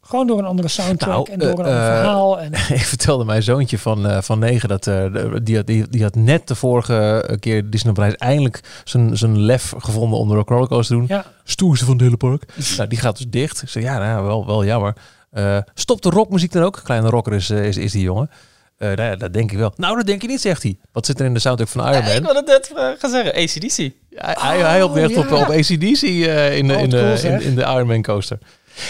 Gewoon door een andere soundtrack Nou, en door een eh, ander eh, verhaal. [laughs] En, ik vertelde mijn zoontje van, eh, van negen dat eh, de- die, had, die, die had net de vorige keer Disney Parijs eindelijk zijn, zijn lef gevonden om de Rock Roller Coaster te doen. ja, Stoerste van het hele park. nou, die gaat dus dicht. Ik zei, ja, nou, wel, wel jammer. Eh, stopt de rockmuziek dan ook? Kleine rocker is, is, is die jongen. Eh, nou ja, dat denk ik wel. Nou, dat denk je niet, zegt hij. Wat zit er in de soundtrack van Iron ik Man? wilde het net eh, gaan zeggen, ACDC. Hij, hij, hij hoopt echt op, ja. op ACDC eh, in, de, Oh, in, cool, in, in de Iron Man coaster.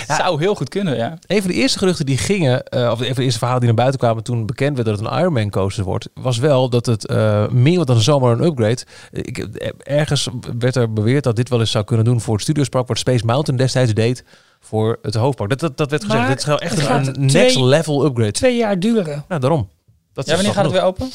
Zou heel goed kunnen, ja. Een van de eerste geruchten die gingen, eh, of een van de eerste verhalen die naar buiten kwamen toen bekend werd dat het een Ironman coaster wordt, was wel dat het eh, meer dan zomaar een upgrade. Ik, ergens werd er beweerd dat dit wel eens zou kunnen doen voor het Studiospark, wat Space Mountain destijds deed voor het hoofdpark. Dat, dat, dat werd gezegd. Maar dit is wel echt een, een twee- next level upgrade. Twee jaar duren. Nou, daarom. Dat Ja, wanneer gaat het weer open?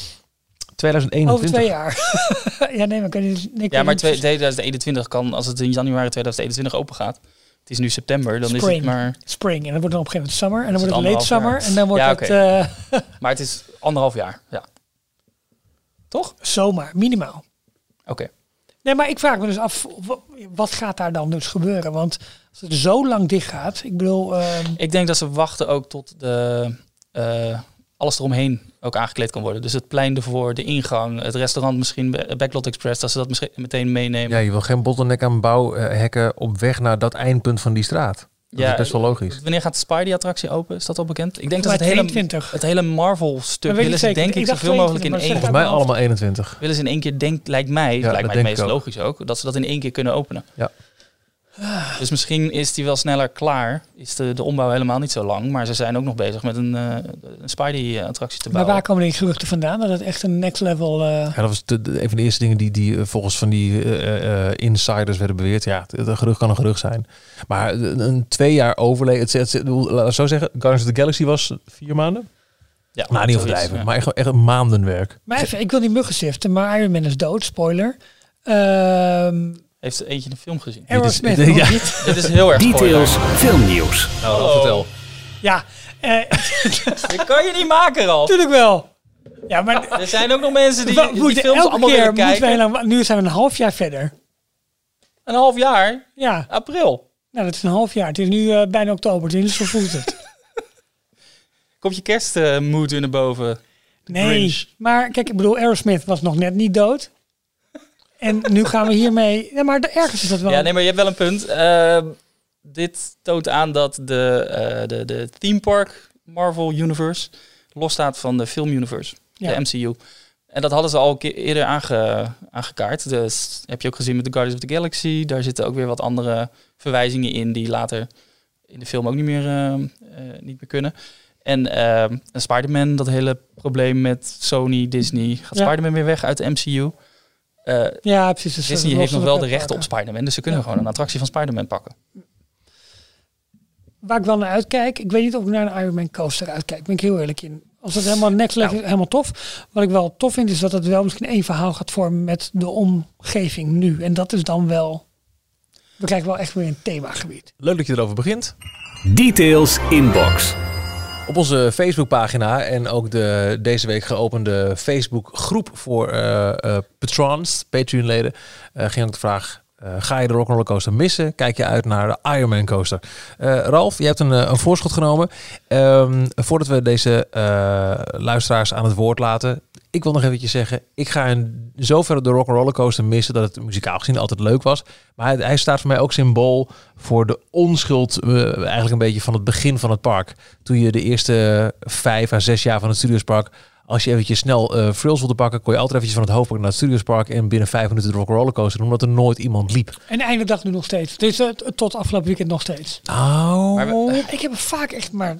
2021. Over twee jaar. [laughs] ja, nee, maar niet. ik Ja, maar niet twee- precies. 2021 kan, als het in januari 2021 open gaat. Het is nu september, dan is het Spring. maar... Spring. En dan wordt het op een gegeven moment summer. En dan wordt het het late summer. En dan wordt Ja, het oké. [laughs] [laughs] Maar het is anderhalf jaar, ja. Toch? eh, zomaar, minimaal. Oké. Nee, maar ik vraag me dus af, wa- wat gaat daar dan dus gebeuren? Want als het zo lang dicht gaat, ik bedoel, ehm, Ik denk dat ze wachten ook tot de, eh, alles eromheen ook aangekleed kan worden. Dus het plein ervoor, de ingang, het restaurant misschien, Ba- Backlot Express, dat ze dat misschien meteen meenemen. Ja, je wil geen bottleneck aan bouwhekken op weg naar dat eindpunt van die straat. Dat Ja, is best wel logisch. Wanneer gaat de Spidey-attractie open? Is dat al bekend? Ik denk dat het hele, 22. het hele Marvel-stuk willen ze zeker. denk ik, zoveel mogelijk in 22, één... Volgens mij allemaal 21. Willen ze in één keer, denk, lijkt mij, dat lijkt mij het meest logisch ook, dat ze dat in één keer kunnen openen. Ja. Dus misschien is die wel sneller klaar. Is de, de ombouw helemaal niet zo lang. Maar ze zijn ook nog bezig met een, eh, een Spidey-attractie te maar bouwen. waar komen die geruchten vandaan? Dat het echt een next level... eh, Ja, dat was de, de- een van de eerste dingen die, die eh, volgens van die eh, eh, insiders werden beweerd. Ja, het- een gerucht kan een gerucht zijn. Maar een, twee jaar overleven. Het, het, het, laat ik zo zeggen, Guardians of the Galaxy was vier maanden. Ja, Nou, niet overdrijven, ja. maar echt, echt een maandenwerk. Maar even, ik wil die muggen siften, maar Iron Man is dood, spoiler. Ehm Heeft er eentje een film gezien? Aerosmith dit- nog [laughs] ja. Dit is heel erg Details spoiler. filmnieuws. Nou, Hallo. vertel. Ja, eh, [laughs] Dit kan je niet maken, Ralf. natuurlijk wel. Ja, maar Er zijn ook nog mensen die, die moeten films elke allemaal keer moeten kijken. nu zijn we een half jaar verder. Een half jaar? Ja, April. nou dat is een half jaar. Het is nu eh, bijna oktober, dus zo voelt het. [laughs] Komt je kerstmoed weer naar boven? Nee, Grinch. maar kijk, ik bedoel, Aerosmith was nog net niet dood. En nu gaan we hiermee... Ja, maar ergens is dat wel... Ja, nee, maar je hebt wel een punt. Ehm, dit toont aan dat de, eh, de, de theme park Marvel Universe losstaat van de film universe, Ja. de MCU. En dat hadden ze al een keer eerder aange, aangekaart. Dus heb je ook gezien met The Guardians of the Galaxy. Daar zitten ook weer wat andere verwijzingen in die later in de film ook niet meer, eh, eh, niet meer kunnen. En eh, en Spider-Man, dat hele probleem met Sony, Disney. Gaat Ja. Spider-Man weer weg uit de MCU? Eh, Ja, precies. dus Disney dat heeft nog wel we de rechten op. Spider-Man, dus ze kunnen Ja. gewoon een attractie van Spider-Man pakken. Waar ik wel naar uitkijk, ik weet niet of ik naar een Iron Man coaster uitkijk. Ben ik heel eerlijk in. Als het helemaal next level is, helemaal tof. Wat ik wel tof vind, is dat het wel misschien één verhaal gaat vormen met de omgeving nu. En dat is dan wel... We krijgen wel echt weer een themagebied. Leuk dat je erover begint. Details inbox. Op onze Facebookpagina en ook de deze week geopende Facebookgroep voor eh eh, patrons, Patreon-leden, eh, ging ook de vraag... ga je de Rock'n'Roller Coaster missen? Kijk je uit naar de Ironman Coaster? Ralf, je hebt een, een voorschot genomen. Ehm, voordat we deze luisteraars aan het woord laten... Ik wil nog eventjes zeggen, ik ga in zoverre de Rock'n'Roller Coaster missen... dat het muzikaal gezien altijd leuk was. Maar hij, hij staat voor mij ook symbool voor de onschuld... eh, eigenlijk een beetje van het begin van het park. Toen je de eerste vijf à zes jaar van het Studiospark... als je eventjes snel eh frills wilde pakken... kon je altijd eventjes van het hoofdpark naar het Studiospark... en binnen vijf minuten de Rock'n'Roller Coaster doen... omdat er nooit iemand liep. En de einde dag nu nog steeds. Dus eh, t- tot afgelopen weekend nog steeds. Oh. We- Ik heb vaak echt maar...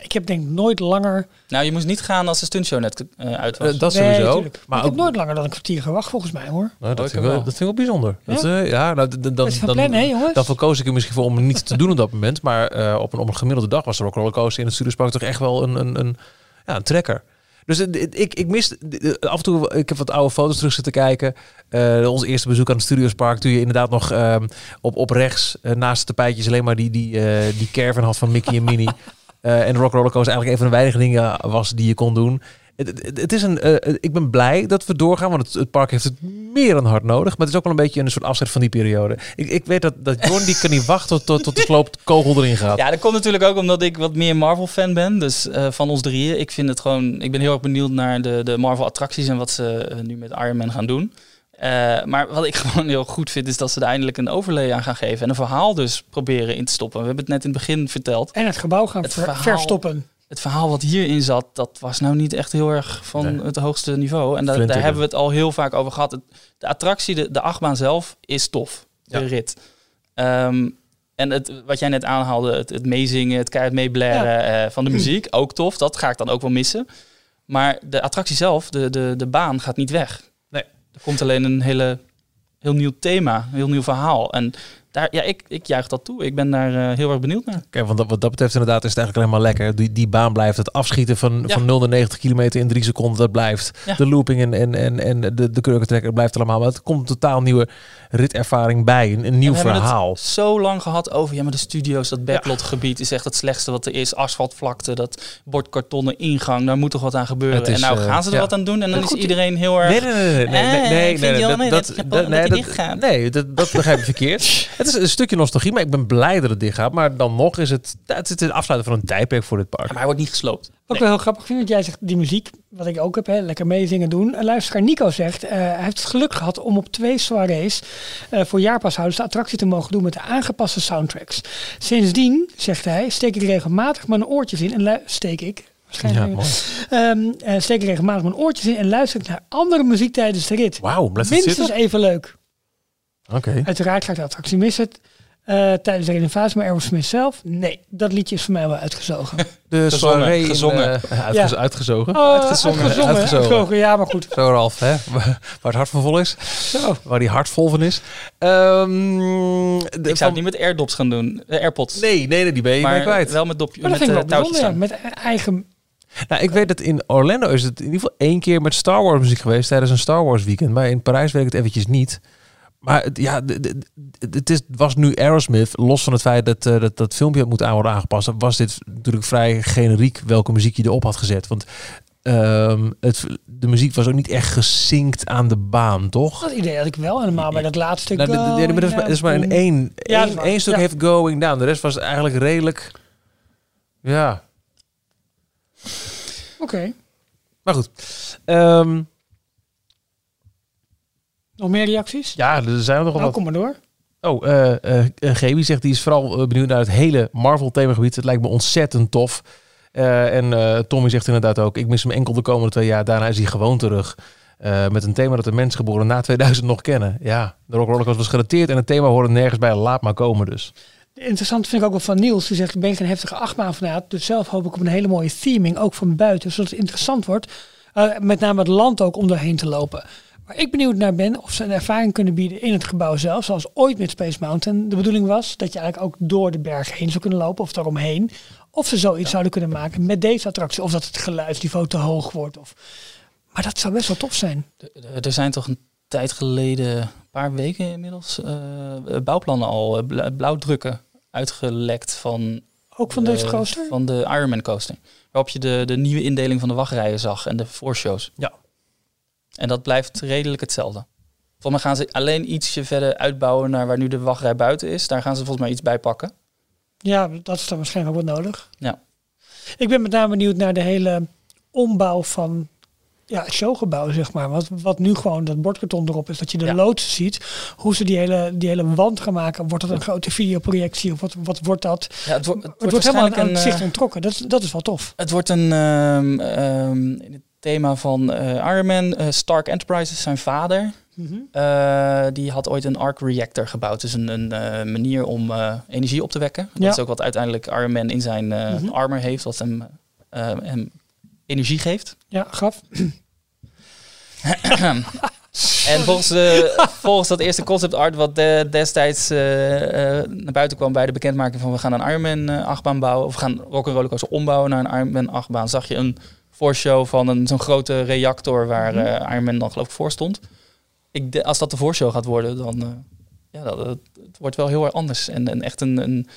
Ik heb denk ik nooit langer... Nou, je moest niet gaan als de stuntshow net eh, uit was. Eh, dat Nee, sowieso. Maar maar ik ook, heb nooit langer dan een kwartier gewacht volgens mij hoor. nou, dat, vind ik wel, wel. dat vind ik wel bijzonder. Dat, eh, ja, nou, dan, Dat is van dan, plan, hè dan verkoos ik er misschien voor om niet te doen op dat moment. Maar op, een, op een gemiddelde dag was de Rock'n'Roller Coaster in het Studiospark toch echt wel een, een, een, ja, een trekker. Dus ik, ik mis af en toe, ik heb wat oude foto's terug zitten kijken. Ons eerste bezoek aan het Studiospark, toen je inderdaad nog ehm, op, op rechts naast de tapijtjes alleen maar die, die, die caravan had van Mickey en Minnie. Eh, en de Rock'n'Roller Coaster eigenlijk een van de weinige dingen was die je kon doen. Het, is een, eh, ik ben blij dat we doorgaan, want het, park heeft het meer dan hard nodig. Maar het is ook wel een beetje een soort afzet van die periode. Ik, ik weet dat, dat Jorn die kan niet wachten tot, tot, tot de sloopkogel erin gaat. Ja, dat komt natuurlijk ook omdat ik wat meer Marvel-fan ben. Dus eh, van ons drieën. Ik vind het gewoon. Ik ben heel erg benieuwd naar de, de Marvel-attracties en wat ze eh, nu met Iron Man gaan doen. Eh, maar wat ik [laughs] gewoon heel goed vind, is dat ze er eindelijk een overlay aan gaan geven. En een verhaal dus proberen in te stoppen. We hebben het net in het begin verteld. En het gebouw gaan Het ver- verhaal- verstoppen. Het verhaal wat hierin zat, dat was nou niet echt heel erg van Nee. het hoogste niveau. En da- daar hebben we het al heel vaak over gehad. Het- de attractie, de, de achtbaan zelf, is tof. De Ja. rit. Ehm, en het, wat jij net aanhaalde, het, het meezingen, het keihard meeblaren eh, van de [clears throat] muziek, ook tof. Dat ga ik dan ook wel missen. Maar de attractie zelf, de, de, de baan, gaat niet weg. Er komt alleen een hele, heel nieuw thema, een heel nieuw verhaal. En daar, ja, ik, ik juich dat toe. Ik ben daar eh, heel erg benieuwd naar. Want dat, wat dat betreft inderdaad is het eigenlijk alleen maar lekker. Die, die baan blijft. Het afschieten van, Ja. van 0 naar 90 kilometer in drie seconden, dat blijft. Ja. De looping en, en, en, en de, de kurkentrekker blijft allemaal. Maar het komt een totaal nieuwe ritervaring bij. Een, een nieuw We verhaal. het zo lang gehad over, ja, maar de studio's, dat backlotgebied is echt het slechtste wat er is. Asfaltvlakte, dat bordkartonnen ingang, daar moet toch wat aan gebeuren. Is, en nou eh, gaan ze er wat aan doen en dan is iedereen heel erg... Nee, nee, nee, nee, nee, Eh, nee, nee, ik vind nee, nee, dat, nee, dat- begrijp je verkeerd. [laughs] Het is een stukje nostalgie, maar ik ben blij dat het dicht gaat. Maar dan nog is het, het is het afsluiten van een tijdperk voor dit park. Maar hij wordt niet gesloopt. Wat ik wel heel grappig vind, dat jij zegt die muziek, wat ik ook heb, hè, lekker meezingen doen. En luisteraar Nico zegt, eh, hij heeft het geluk gehad om op twee soirées eh, voor jaarpashouders de attractie te mogen doen met de aangepaste soundtracks. Sindsdien, zegt hij, steek ik regelmatig mijn oortjes in en lu- steek ik. Ja, Waarschijnlijk. mooi. Ehm, eh, steek ik regelmatig mijn oortjes in en luister ik naar andere muziek tijdens de rit. Wauw, blijft het Minstens zitten? even leuk. Oké. Uiteraard ga ik de attractie missen eh, tijdens de renovatie, maar Aerosmith zelf, nee, dat liedje is voor mij wel uitgezogen. [laughs] De Gezongen, soirée in, gezongen. eh, uitgez- Ja. Uitgezogen. Oh, Uitgezongen. uitgezongen, Uitgezogen. uitgezogen, ja, maar goed. Zo Ralf, hè? [laughs] waar het hart van vol is. Zo. Waar die hart vol van is. Ehm, de- Ik zou van- het niet met AirDops gaan doen, de AirPods. Nee, nee, nee, die ben je maar kwijt. wel met, dopje, Maar dat met eh, wel touwtjes ja, met eigen... Nou, ik weet dat in Orlando is het in ieder geval één keer met Star Wars muziek geweest tijdens een Star Wars weekend. Maar in Parijs weet ik het eventjes niet. Maar het, ja, het is, was nu Aerosmith, los van het feit dat eh, dat, dat filmpje moet aan worden aangepast, was dit natuurlijk vrij generiek welke muziek je erop had gezet. Want ehm, het, de muziek was ook niet echt gesinkt aan de baan, toch? Dat idee had ik wel helemaal bij dat laatste. Nou, de- de- de- maar dat, is maar, dat is maar in één, Ja, één, stuk Ja. heeft going down. De rest was eigenlijk redelijk... Ja, Oké. maar goed. Ehm, Nog meer reacties? ja, er zijn er nog wel nou, wat. kom maar door. Oh, Gebi zegt, die is vooral benieuwd naar het hele Marvel-themagebied. Het lijkt me ontzettend tof. En Tommy zegt inderdaad ook, ik mis hem enkel de komende twee jaar. Daarna is hij gewoon terug. Met een thema dat de mensen geboren na 2000 nog kennen. Ja, de Rock Roller was gedateerd en het thema hoort er nergens bij. Laat maar komen dus. Interessant vind ik ook wel van Niels. Die zegt, ik ben geen heftige achtbaanfanaat. Dus zelf hoop ik op een hele mooie theming, ook van buiten. Zodat het interessant wordt. met name het land ook om doorheen te lopen. Waar ik benieuwd naar ben, of ze een ervaring kunnen bieden in het gebouw zelf. Zoals ooit met Space Mountain de bedoeling was. Dat je eigenlijk ook door de berg heen zou kunnen lopen of daaromheen. Of ze zoiets zouden kunnen maken met deze attractie. Of dat het geluidsniveau te hoog wordt. Of... Maar dat zou best wel tof zijn. Er- zijn toch een tijd geleden, een paar weken inmiddels, eh, bouwplannen al, eh, bla- blauwdrukken uitgelekt van, Ook van deze eh, coaster? van de Ironman coaster. Waarop je de, de nieuwe indeling van de wachtrijen zag en de voorshows. Ja. En dat blijft redelijk hetzelfde. Volgens mij gaan ze alleen ietsje verder uitbouwen naar waar nu de wachtrij buiten is. Daar gaan ze volgens mij iets bij pakken. Ja, dat is dan waarschijnlijk ook wel nodig. Ja. Ik ben met name benieuwd naar de hele ombouw van ja, het showgebouw, zeg maar. Wat, wat nu gewoon dat bordkarton erop is, dat je de Ja. loods ziet. Hoe ze die hele, die hele wand gaan maken. Wordt dat een grote videoprojectie of wat, wat wordt dat? Ja, het, wordt het Het wordt wordt helemaal aan het een, zicht eh, ontrokken. Dat, is- dat is wel tof. Het wordt een ehm, ehm, in het thema van eh Iron Man, eh, Stark Enterprises, zijn vader. Mhm. eh, die had ooit een arc reactor gebouwd. Dus een, een manier om energie op te wekken. Dat Ja. is ook wat uiteindelijk Iron Man in zijn Mhm. armor heeft, wat hem, hem energie geeft. Ja, graf. [clears throat] En volgens, de, volgens dat eerste concept art wat de- destijds naar buiten kwam bij de bekendmaking van we gaan een Iron Man achtbaan bouwen. Of we gaan Rock'n'Roller Coaster ombouwen naar een Iron Man achtbaan. Zag je een voorshow van een, zo'n grote reactor waar eh, Iron Man dan geloof ik voor stond. Ik, de- als dat de voorshow gaat worden, dan eh, ja, dat, het, het wordt wel heel erg anders. En, en echt een, een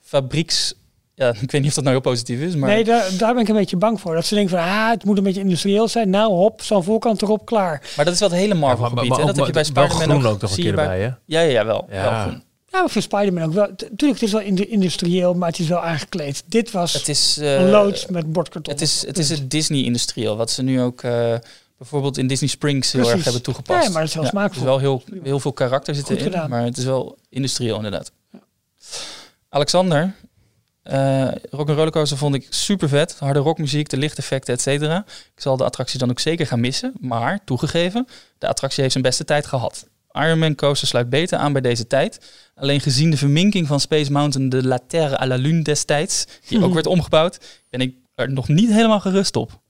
fabrieks... Ja, [laughs] ik weet niet of dat nou heel positief is, maar... Nee, daar, daar ben ik een beetje bang voor. Dat ze denken van, ah, het moet een beetje industrieel zijn. Nou, hop, zo'n voorkant erop, klaar. Maar dat is wel het hele Marvel maar- gebied. maar hè? Dat heb je bij Spider-Man groen ook nog een keer bij- erbij, hè? Ja, ja, ja, wel. Ja. wel groen. Ja, maar voor Spider-Man ook wel. T- Tuurlijk, het is wel indu- industrieel, maar het is wel aangekleed. Dit was Het is, eh, een loods met bordkarton. Het is, het is het Disney-industrieel, wat ze nu ook eh, bijvoorbeeld in Disney Springs heel Precies. erg hebben toegepast. Ja, maar het is wel Er smaakvol. is wel heel, heel veel karakter zitten in, gedaan. maar het is wel industrieel inderdaad. Alexander, eh Rock Rollercoaster vond ik super vet. Harde rockmuziek, de lichteffecten, et cetera. Ik zal de attractie dan ook zeker gaan missen. Maar, toegegeven, de attractie heeft zijn beste tijd gehad. Ironman Coaster sluit beter aan bij deze tijd. Alleen gezien de verminking van Space Mountain de La Terre à la Lune destijds, die ook [laughs] werd omgebouwd, ben ik er nog niet helemaal gerust op.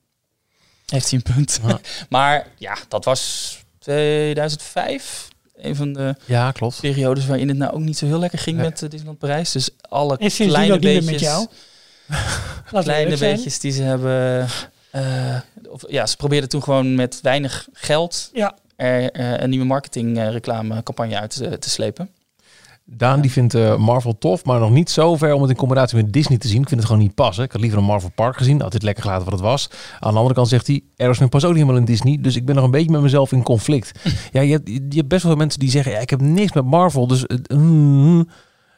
Heeft hij een punt. [laughs] maar ja, dat was 2005. Een van de Ja, klopt. periodes waarin het nou ook niet zo heel lekker ging Nee. met eh, Disneyland Parijs. Dus alle En kleine ook niet meer beetjes, met jou. [laughs] Kleine beetjes die ze hebben. eh, of, ja, ze probeerden toen gewoon met weinig geld Ja, er eh, een nieuwe marketing eh, reclamecampagne uit te, te slepen. Daan die vindt eh, Marvel tof, maar nog niet zo ver om het in combinatie met Disney te zien. Ik vind het gewoon niet passen. Ik had liever een Marvel Park gezien. Had dit lekker gelaten wat het was. Aan de andere kant zegt hij, Aerosmith past ook niet helemaal in Disney. Dus ik ben nog een beetje met mezelf in conflict. [laughs] ja, je hebt, je hebt best wel veel mensen die zeggen, ja, ik heb niks met Marvel. Dus, eh, mm,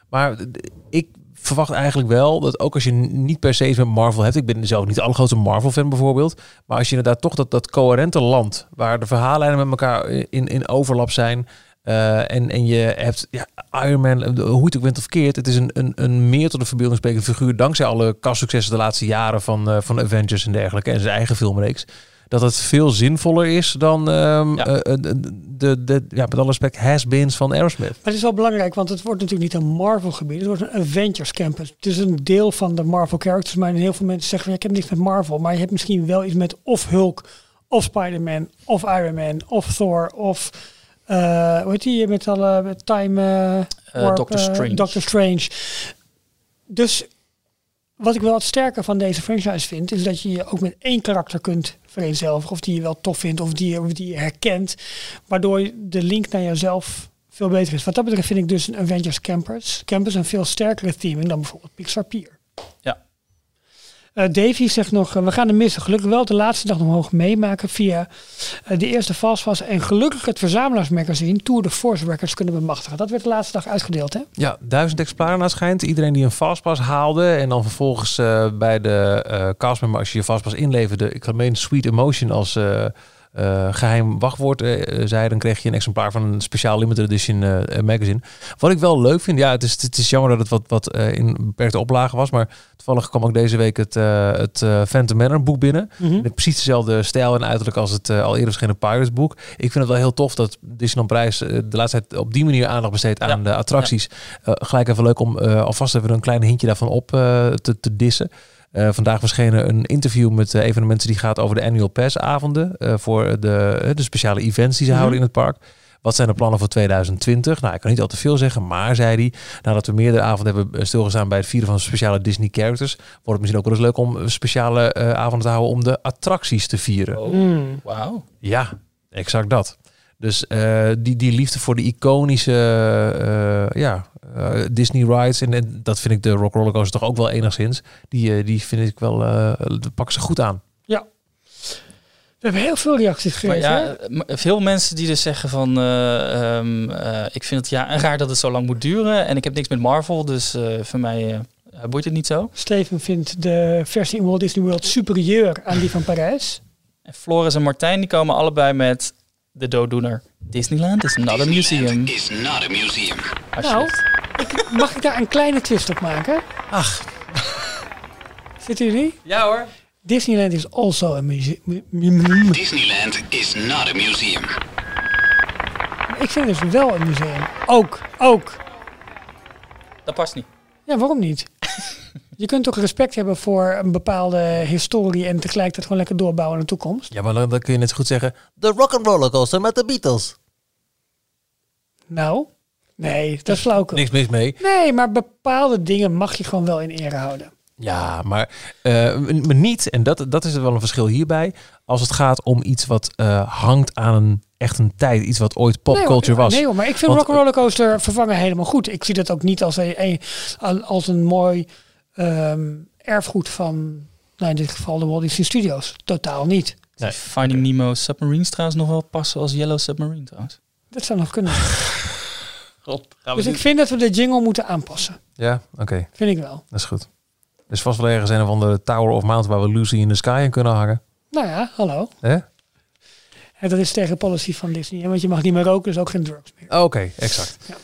maar eh, ik verwacht eigenlijk wel dat ook als je niet per se iets met Marvel hebt. Ik ben zelf niet de allergrootste Marvel fan bijvoorbeeld. Maar als je inderdaad toch dat, dat coherente land, waar de verhaallijnen met elkaar in, in overlap zijn. eh, en, en je hebt ja, Iron Man, eh, hoe het ook bent of keert. Het is een, een, een meer tot de verbeelding sprekende figuur. Dankzij alle kastsuccessen de laatste jaren van, eh, van Avengers en dergelijke. En zijn eigen filmreeks. Dat het veel zinvoller is dan ehm, Ja. eh, eh, de, de, de, ja, met alle respect, has-beens van Aerosmith. maar het is wel belangrijk, want het wordt natuurlijk niet een Marvel gebied. Het wordt een Avengers campus. Het is een deel van de Marvel characters. Maar heel veel mensen zeggen, ja, ik heb niks met Marvel. Maar je hebt misschien wel iets met of Hulk, of Spider-Man, of Iron Man, of Thor, of... eh hoe heet die met alle met time... Doctor Strange. Doctor Strange. Dus wat ik wel het sterke van deze franchise vind, is dat je je ook met één karakter kunt vereenzelvigen. Of die je wel tof vindt, of die, je- die herkent. Waardoor de link naar jezelf veel beter is. Wat dat betreft vind ik dus een Avengers Campus, Campus een veel sterkere theming dan bijvoorbeeld Pixar Pier. Ja. Eh, Davy zegt nog, eh, we gaan hem missen. Gelukkig wel de laatste dag mogen meemaken via eh, de eerste Fastpass. En gelukkig het verzamelaarsmagazine Tour de Force Records kunnen bemachtigen. Dat werd de laatste dag uitgedeeld, hè? Ja, duizend exemplaren schijnt. Iedereen die een fastpass haalde en dan vervolgens bij de castmember, als je je fastpass inleverde, ik meen Sweet Emotion als eh, eh, geheim wachtwoord eh, zei, dan kreeg je een exemplaar van een speciaal limited edition eh, magazine. Wat ik wel leuk vind, ja, het is, het is jammer dat het wat, wat in beperkte oplagen was, maar toevallig kwam ook deze week het, het Phantom Manor boek binnen. Met precies dezelfde stijl en uiterlijk als het al eerder verschenen Pirates boek. Ik vind het wel heel tof dat Disneyland Prijs de laatste tijd op die manier aandacht besteedt aan Ja. de attracties. Gelijk even leuk om alvast even een klein hintje daarvan op te, te dissen. Eh, vandaag verschenen een interview met eh, een van de mensen die gaat over de annual pass avonden. eh, voor de, de speciale events die ze houden in het park. Wat zijn de plannen voor 2020? Nou, ik kan niet al te veel zeggen, maar zei hij, nadat we meerdere avonden hebben stilgestaan bij het vieren van speciale Disney characters, wordt het misschien ook wel eens leuk om speciale eh, avonden te houden om de attracties te vieren. Oh, wauw. Ja, exact dat. Dus eh, die, die liefde voor de iconische eh, ja, Disney rides. En, en dat vind ik de Rock Roller Coaster toch ook wel enigszins. Die, eh, die vind ik wel, eh pakken ze goed aan. Ja. We hebben heel veel reacties gekregen. ja, veel mensen die dus zeggen van, eh, ehm, eh, ik vind het ja raar dat het zo lang moet duren en ik heb niks met Marvel, dus eh, voor mij eh, boeit het niet zo. Steven vindt de versie in Walt Disney World superieur aan die van Parijs. En Floris en Martijn die komen allebei met de dooddoener. Disneyland is not a museum. is not a museum. Nou, ik, mag ik daar een kleine twist op maken? Ach. Zitten jullie? Ja hoor. Disneyland is also a museum. Disneyland is not a museum. Ik vind het dus wel een museum. Ook, ook. Dat past niet. Ja, waarom niet? [laughs] Je kunt toch respect hebben voor een bepaalde historie en tegelijkertijd gewoon lekker doorbouwen in de toekomst. Ja, maar dan, dan kun je net zo goed zeggen... De Rock and Roller Coaster met de Beatles. Nou, nee, dat is flauwkul. Niks mis mee. Nee, maar bepaalde dingen mag je gewoon wel in ere houden. Ja, maar, eh, m- maar niet, en dat, dat is er wel een verschil hierbij, als het gaat om iets wat eh, hangt aan een echt een tijd, iets wat ooit popculture nee, was. Nee hoor, maar ik vind Want- Rock Roller Coaster vervangen helemaal goed. Ik zie dat ook niet als een, een- als een mooi ehm, erfgoed van, nou in dit geval de Walt Disney Studios. Totaal niet. Nee. Finding Nemo Submarines trouwens nog wel passen als Yellow Submarine trouwens. Dat zou nog kunnen. [laughs] God, gaan Dus ik vind dat we de jingle moeten aanpassen. Ja, oké, Vind ik wel. dat is goed. Er is vast wel ergens een of andere Tower of Mountain waar we Lucy in the Sky in kunnen hangen. Nou ja, hallo. Hè? En dat is tegen de policy van Disney. Want je mag niet meer roken, dus ook geen drugs meer. Oké, exact. Ja.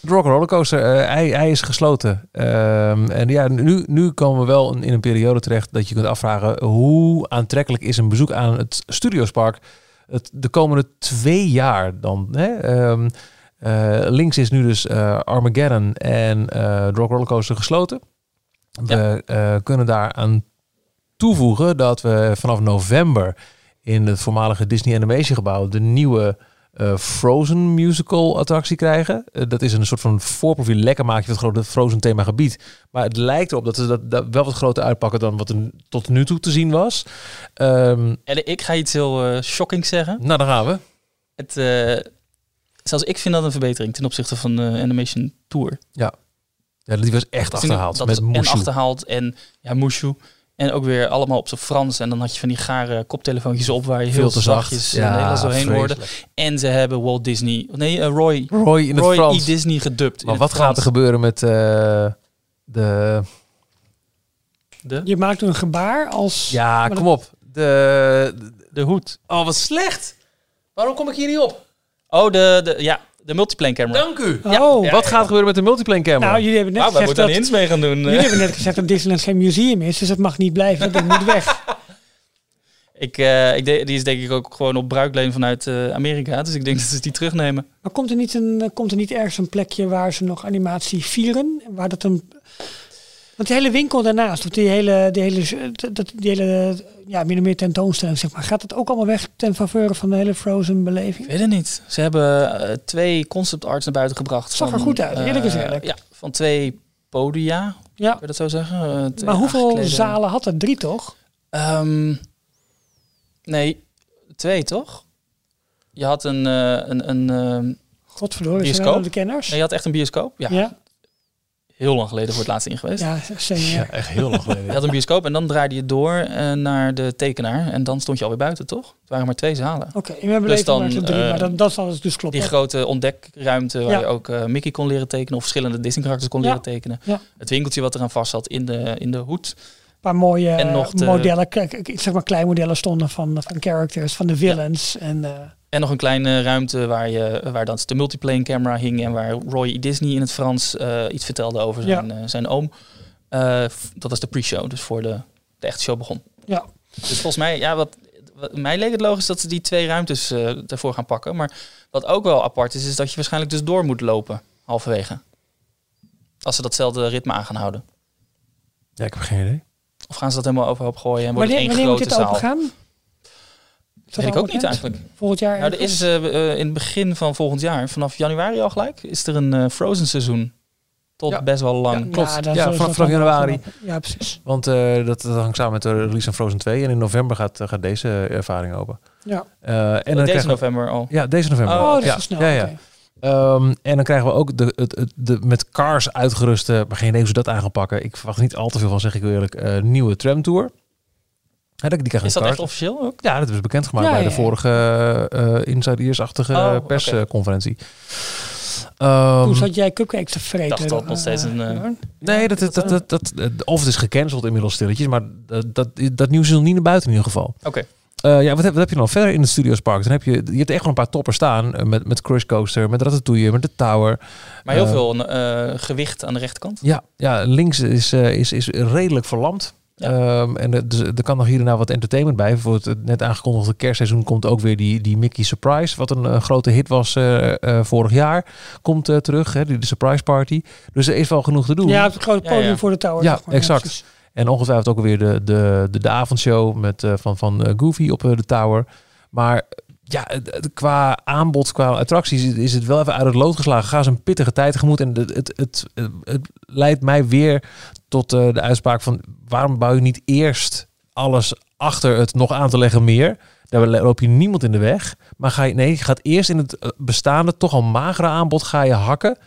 De Rock Rollercoaster, eh, hij, hij is gesloten. Ehm, en ja, nu, nu komen we wel in een periode terecht dat je kunt afvragen hoe aantrekkelijk is een bezoek aan het Studiospark het, de komende twee jaar dan. Hè? Ehm, eh, links is nu dus eh, Armageddon en eh Rock Rollercoaster gesloten. We eh, kunnen daaraan toevoegen dat we vanaf november in het voormalige Disney Animation gebouw de nieuwe eh, Frozen musical attractie krijgen. Eh, dat is een soort van voorprofiel lekker maakje van het grote Frozen thema gebied. Maar het lijkt erop dat ze dat, dat wel wat groter uitpakken dan wat er tot nu toe te zien was. Ehm, En ik ga iets heel eh shocking zeggen. nou, daar gaan we. Het, eh, zelfs ik vind dat een verbetering ten opzichte van de Animation Tour. Ja, die was echt achterhaald. Dat met en achterhaald en ja, Mushu. En ook weer allemaal op zijn Frans. En dan had je van die gare koptelefoontjes op waar je Veel heel te zacht. zachtjes Ja, ja, Nederlands doorheen hoorde. En ze hebben Walt Disney, nee, eh, Roy, Roy in het Roy Frans. E. Disney gedubt. Maar het wat gaat er gebeuren met eh, de... De, Je maakt een gebaar als... Ja, Maar kom dat- op. De, de hoed. Oh, wat slecht. Waarom kom ik hier niet op? Oh, de, de, ja, de multiplane camera. Dank u. Oh, Wat gaat er gebeuren met de multiplane camera? nou, jullie hebben net Nou, gezegd dat... aan mee gaan doen. Jullie hebben net gezegd dat Disneyland geen museum is, dus dat mag niet blijven. Dat ding moet weg. [laughs] Ik, eh, ik de- die is denk ik ook gewoon op bruikleen vanuit eh, Amerika. Dus ik denk dat ze die terugnemen. Maar komt er, niet een, komt er niet ergens een plekje waar ze nog animatie vieren? Waar dat een... Want die hele winkel daarnaast, of die hele, die hele, dat, die hele ja, min of meer tentoonstelling, zeg maar, gaat het ook allemaal weg ten faveur van de hele Frozen beleving? Ik weet het niet. Ze hebben eh, twee concept arts naar buiten gebracht. Zag er goed uit, eerlijk is eh, eerlijk. Ja, van twee podia. Ja. Kun je dat zo zeggen? Eh, Maar hoeveel zalen had het? Drie toch? Ehm, nee, twee toch? Je had een, een, een ehm, Godverdorie, zijn Bioscoop? de kenners. nee, je had echt een bioscoop. Ja, ja, heel lang geleden voor het laatst in geweest. ja, zeker. Ja, echt heel lang geleden. Je had een bioscoop en dan draaide je door eh, naar de tekenaar. En dan stond je alweer buiten, toch? Het waren maar twee zalen. Oké, in mijn beleving dan, waren drie, eh, maar dat, dat zal dus kloppen. Die grote ontdekruimte waar Ja. je ook eh, Mickey kon leren tekenen of verschillende Disney karakters kon Ja. leren tekenen. Ja. Het winkeltje wat eraan vast zat in de, in de hoed. Een paar mooie En nog de- modellen, zeg maar klein modellen stonden van, van characters, van de villains. En, eh, En nog een kleine ruimte waar, je, waar dan de multiplane camera hing en waar Roy E. Disney in het Frans eh, iets vertelde over zijn, eh, zijn oom. Eh, dat was de pre-show, dus voor de, de echte show begon. ja. Dus volgens mij, ja, wat, wat- mij leek het logisch dat ze die twee ruimtes eh ervoor gaan pakken. Maar wat ook wel apart is, is dat je waarschijnlijk dus door moet lopen halverwege. Als ze datzelfde ritme aan gaan houden. Ja, ik heb geen idee. Of gaan ze dat helemaal overhoop gooien en wordt Wanneer, het één wanneer moet grote dit zaal? open gaan? Dat Weet ik ook niet eigenlijk. Volgend jaar Nou, er is eh, eh, in het begin van volgend jaar, vanaf januari al gelijk, is er een eh, Frozen seizoen. Tot Ja. best wel lang. klopt. Ja, zullen ze vanaf- vanaf januari. Ja, precies. Want eh, dat, dat hangt samen met de release van Frozen 2. En in november gaat, gaat deze ervaring open. Ja. Eh, en dan Deze we- november al. Ja, deze november. Oh, Oh, dat ja. is snel. Ja, ja. oké. Ehm, en dan krijgen we ook de, het, het, de met cars uitgeruste, maar geen idee hoe ze dat aan gaan pakken. Ik verwacht niet al te veel van, zeg ik eerlijk, eh, nieuwe tramtour. Ja, die krijgen Is dat echt officieel ook? Ja, dat ze bekendgemaakt Ja, bij ja, de vorige eh Insiders-achtige Oh, persconferentie. Ehm, Toen zat jij cupcakes te vreten. dacht dat nog steeds een, eh, Jorn? nee, dat, dat, dat, dat, dat, of het is gecanceld inmiddels stilletjes, maar dat, dat, dat nieuws is nog niet naar buiten in ieder geval. Oké. Eh, ja, wat heb, wat heb je dan verder in het Studiospark? Dan heb je, je hebt echt wel een paar toppers staan. eh, met, met Crush Coaster, met Ratatouille, met de Tower. Maar heel Eh, veel eh, gewicht aan de rechterkant. Ja, ja links is, eh, is, is redelijk verlamd. Ja. Ehm, en er, dus, er kan nog hier en daar wat entertainment bij. Voor het net aangekondigde kerstseizoen komt ook weer die, die Mickey Surprise. Wat een eh, grote hit was eh, eh, vorig jaar. Komt eh, terug, hè, die de Surprise Party. Dus er is wel genoeg te doen. Ja, het grote podium ja. voor de tower. Ja, exact. En ongetwijfeld ook weer de, de, de, de avondshow met, eh, van, van eh, Goofy op de Tower. Maar ja, qua aanbod, qua attracties is- het wel even uit het lood geslagen. Ga eens een pittige tijd tegemoet. En het, het, het, het leidt mij weer tot eh, de uitspraak van... waarom bouw je niet eerst alles achter het nog aan te leggen meer? Daar loop je niemand in de weg. Maar ga je, nee, je gaat eerst in het eh, bestaande, toch al magere aanbod ga je hakken...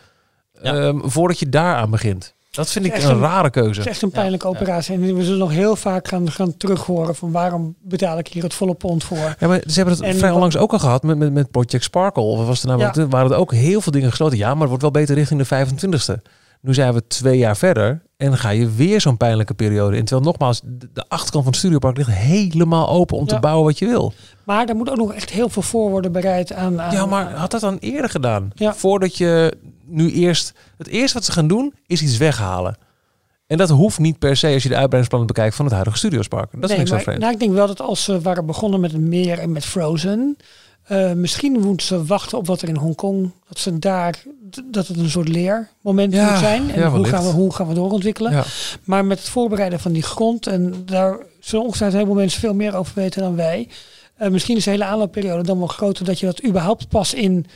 Ja. ehm, voordat je daaraan begint. Dat vind ik een een- rare keuze. Het is echt een pijnlijke ja. operatie. En we zullen nog heel vaak gaan, gaan terughoren van waarom betaal ik hier het volle pond voor. Ja, maar ze hebben het En vrij wat- onlangs ook al gehad met, met, met Project Sparkle. Of was er nou, Ja. waren er ook heel veel dingen gesloten. Ja, maar het wordt wel beter richting de 25ste. Nu zijn we twee jaar verder en ga je weer zo'n pijnlijke periode in. Terwijl nogmaals, de, achterkant van het studiopark ligt helemaal open om te bouwen wat je wil. Maar daar moet ook nog echt heel veel voor worden bereid aan... aan Ja, maar had dat dan eerder gedaan? Ja. Voordat je nu eerst... Het eerste wat ze gaan doen, is iets weghalen. En dat hoeft niet per se als je de uitbreidingsplannen bekijkt van het huidige studiospark. Dat is nee, niks zo vreemd. nou, ik denk wel dat als ze waren begonnen met het meer en met Frozen... eh, misschien moeten ze wachten op wat er in Hongkong... dat ze daar... dat het een soort leermoment Ja, moet zijn. En ja, hoe, gaan we, hoe gaan we doorontwikkelen. Ja. Maar met het voorbereiden van die grond... en daar zullen ongetwijfeld veel mensen veel meer over weten dan wij... Eh, misschien is de hele aanloopperiode dan wel groter... dat je dat überhaupt pas in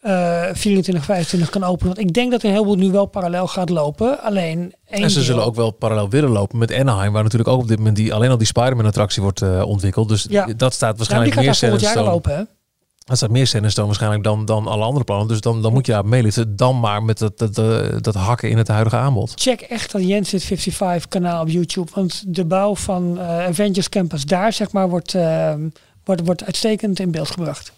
eh 24, 25 kan openen. Want ik denk dat een heleboel nu wel parallel gaat lopen. Alleen één En ze deel- zullen ook wel parallel willen lopen met Anaheim, waar natuurlijk ook op dit moment die, alleen al die Spider-Man-attractie wordt eh, ontwikkeld. Dus Ja. dat staat Ja, waarschijnlijk die gaat meer daar volgend jaar al Stone. open, hè? Dat staat meer Stone waarschijnlijk dan, dan alle andere plannen. Dus dan, dan moet je daar meeliften. Dan maar met dat, dat, eh, dat hakken in het huidige aanbod. Check echt dat Jens 55 kanaal op YouTube. Want de bouw van eh, Avengers Campus daar, zeg maar, wordt, eh, wordt, wordt uitstekend in beeld gebracht.